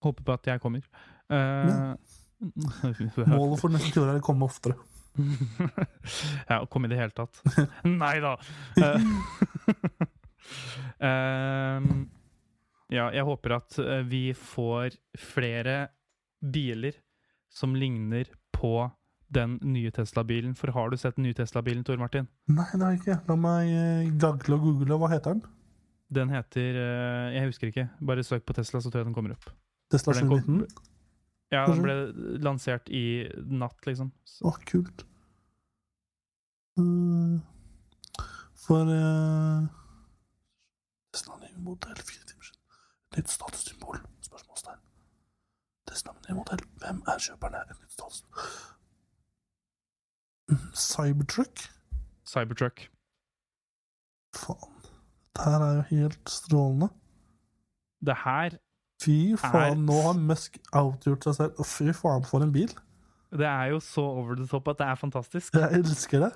håper på at jeg kommer. Eh, Målet for neste tiår er å komme oftere. ja, å komme i det hele tatt. Nei da! Uh, ehm, ja, jeg håper at eh, vi får flere biler som ligner på den nye Tesla-bilen. For har du sett den nye Tesla-bilen, Tor Martin? Nei, det har jeg ikke. La meg eh, gagle og google. Hva heter den? Den heter eh, Jeg husker ikke. Bare søk på Tesla, så tror jeg den kommer opp. Tesla For 719? Ja, den ble lansert i natt, liksom. Å, kult. Mm, for uh, Tesla modell fire timer siden. Et nytt statussymbol? Spørsmålstegn. Testnavn i modell. Hvem er kjøperne? Et nytt status... Mm, Cybertruck? Cybertruck. Faen. Dette her er jo helt strålende. Det her Fy faen, Er- nå har Musk outgjort seg selv. Fy faen, for en bil. Det er jo så over the top at det er fantastisk. Jeg elsker det.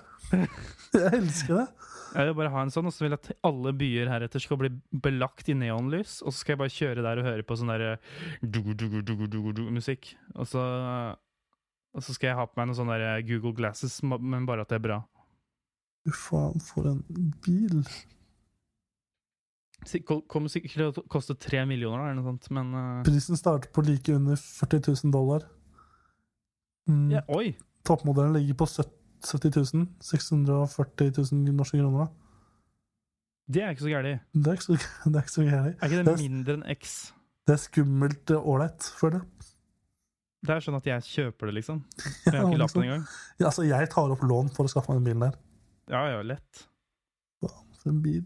Jeg elsker det. Jeg vil bare ha en sånn, og så vil jeg at alle byer heretter skal bli belagt i neonlys. Og så skal jeg bare kjøre der og høre på sånn derre musikk. Og så Og så skal jeg ha på meg noen sånne der Google Glasses, men bare at det er bra. Fy faen, for en bil. Kommer sikkert til å koste tre millioner, eller noe sånt, men eh, Prisen starter på like under 40 000 dollar. Mm. ja, Oi! Toppmodellen ligger på 70 000. 640 000 norske kroner. Det er ikke så gærent. Det er ikke så, det er ikke så gærent. Er ikke Det det mindre enn X? Det er skummelt ålreit, føler jeg. Det er sånn at jeg kjøper det, liksom. Jeg har ikke lappen liksom. engang. Ja, altså, jeg tar opp lån for å skaffe meg den bilen der. Ja, ja, lett. For en bil.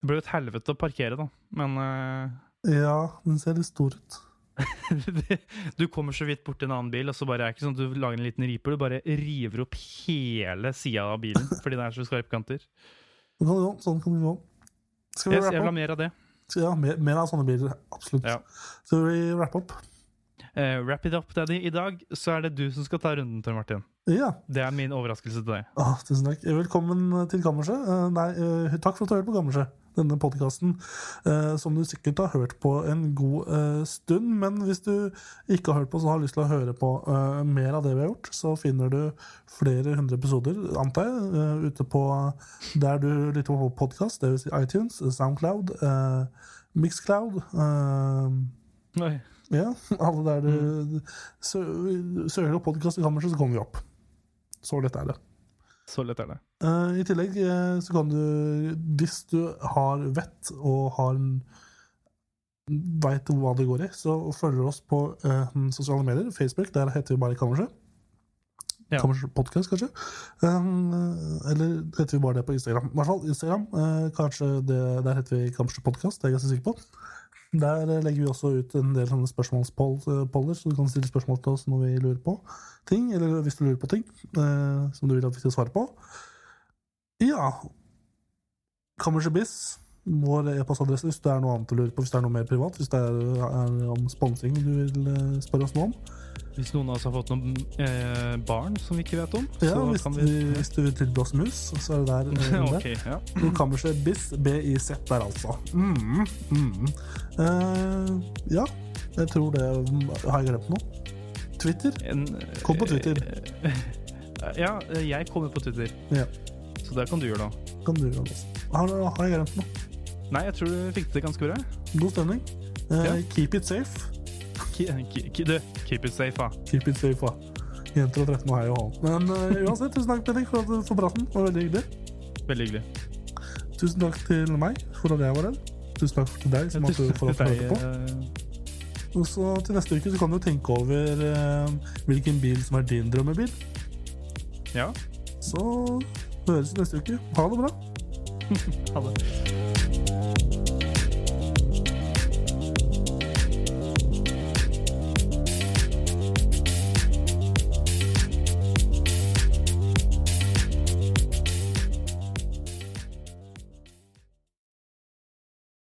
Det blir jo et helvete å parkere, da. Men uh... Ja, den ser litt stor ut. du kommer så vidt bort til en annen bil, og så bare er det ikke sånn at du lager en liten riper. Du bare river opp hele sida av bilen fordi det er så skarpe kanter. Sånn kan det gå. Skal vi Yes, vil ha opp? mer av det. Ja, mer, mer av sånne biler. Absolutt. Ja. Skal vi wrap opp? Uh, wrap it up, daddy. I dag så er det du som skal ta runden, Tor Martin. Ja. Det er min overraskelse til deg. Ah, tusen takk. Velkommen til Kammerset. Uh, nei, uh, takk for at du har hørt på Kammerset. Denne podkasten eh, som du sikkert har hørt på en god eh, stund. Men hvis du ikke har hørt på, så har lyst til å høre på eh, mer av det vi har gjort, så finner du flere hundre episoder, antar jeg, ute på der du lytter på podkast, dvs. Si iTunes, Soundcloud, Mixcloud. eh, ja, alle der du sø- søker opp podkast i kammerset, så kommer vi opp. Så lett er det. Så lett er det. Eh, I tillegg eh, så kan du, hvis du har vett og har veit hva det går i, så følger du oss på uh, sosiale medier. Facebook, der heter vi bare Kammerset. Ja. Kammerset Podcast, kanskje. Um, eller heter vi bare det på Instagram. I hvert fall Instagram. Uh, kanskje det, Der heter vi Kammerset Podcast, det er jeg ganske sikker på. Der legger vi også ut en del sånne spørsmålspoller, så du kan stille spørsmål til oss når vi lurer på ting, eller hvis du lurer på ting uh, som du vil at vi skal svare på. Ja Kammerset vår e-postadresse hvis det er noe annet du lurer på, hvis det er noe mer privat, hvis det er, er om sponsing du vil eh, spørre oss noe om. Hvis noen av oss har fått noen eh, barn som vi ikke vet om, Ja, så hvis, kan vi, vi hvis du vil tilby oss mus, så er det der. eh, under. Ok, ja. Kammerset Biss, BIZ der altså. Mm, mm. Eh, ja, jeg tror det Har jeg glemt noe? Twitter? En, Kom på Twitter. eh, ja, jeg kommer på Twitter, Ja, så det kan du gjøre da. kan du gjøre det. Har, har jeg glemt noe? Nei, jeg tror du fikk det ganske bra. God stemning. Eh, Ja. Keep it safe. Ki- ki- ki- Du, keep it safe, da. Keep it safe, da. Jenter og 13 og hei og hall. Men uh, uansett, tusen takk, Bendik, for, at- for praten. Det var veldig hyggelig. Veldig hyggelig. Tusen takk til meg for at jeg var der. Tusen takk til deg som at du får Til høre på. Og så til neste uke så kan du tenke over eh, hvilken bil som er din drømmebil. Ja, Så høres vi neste uke. Ha det bra. ha det.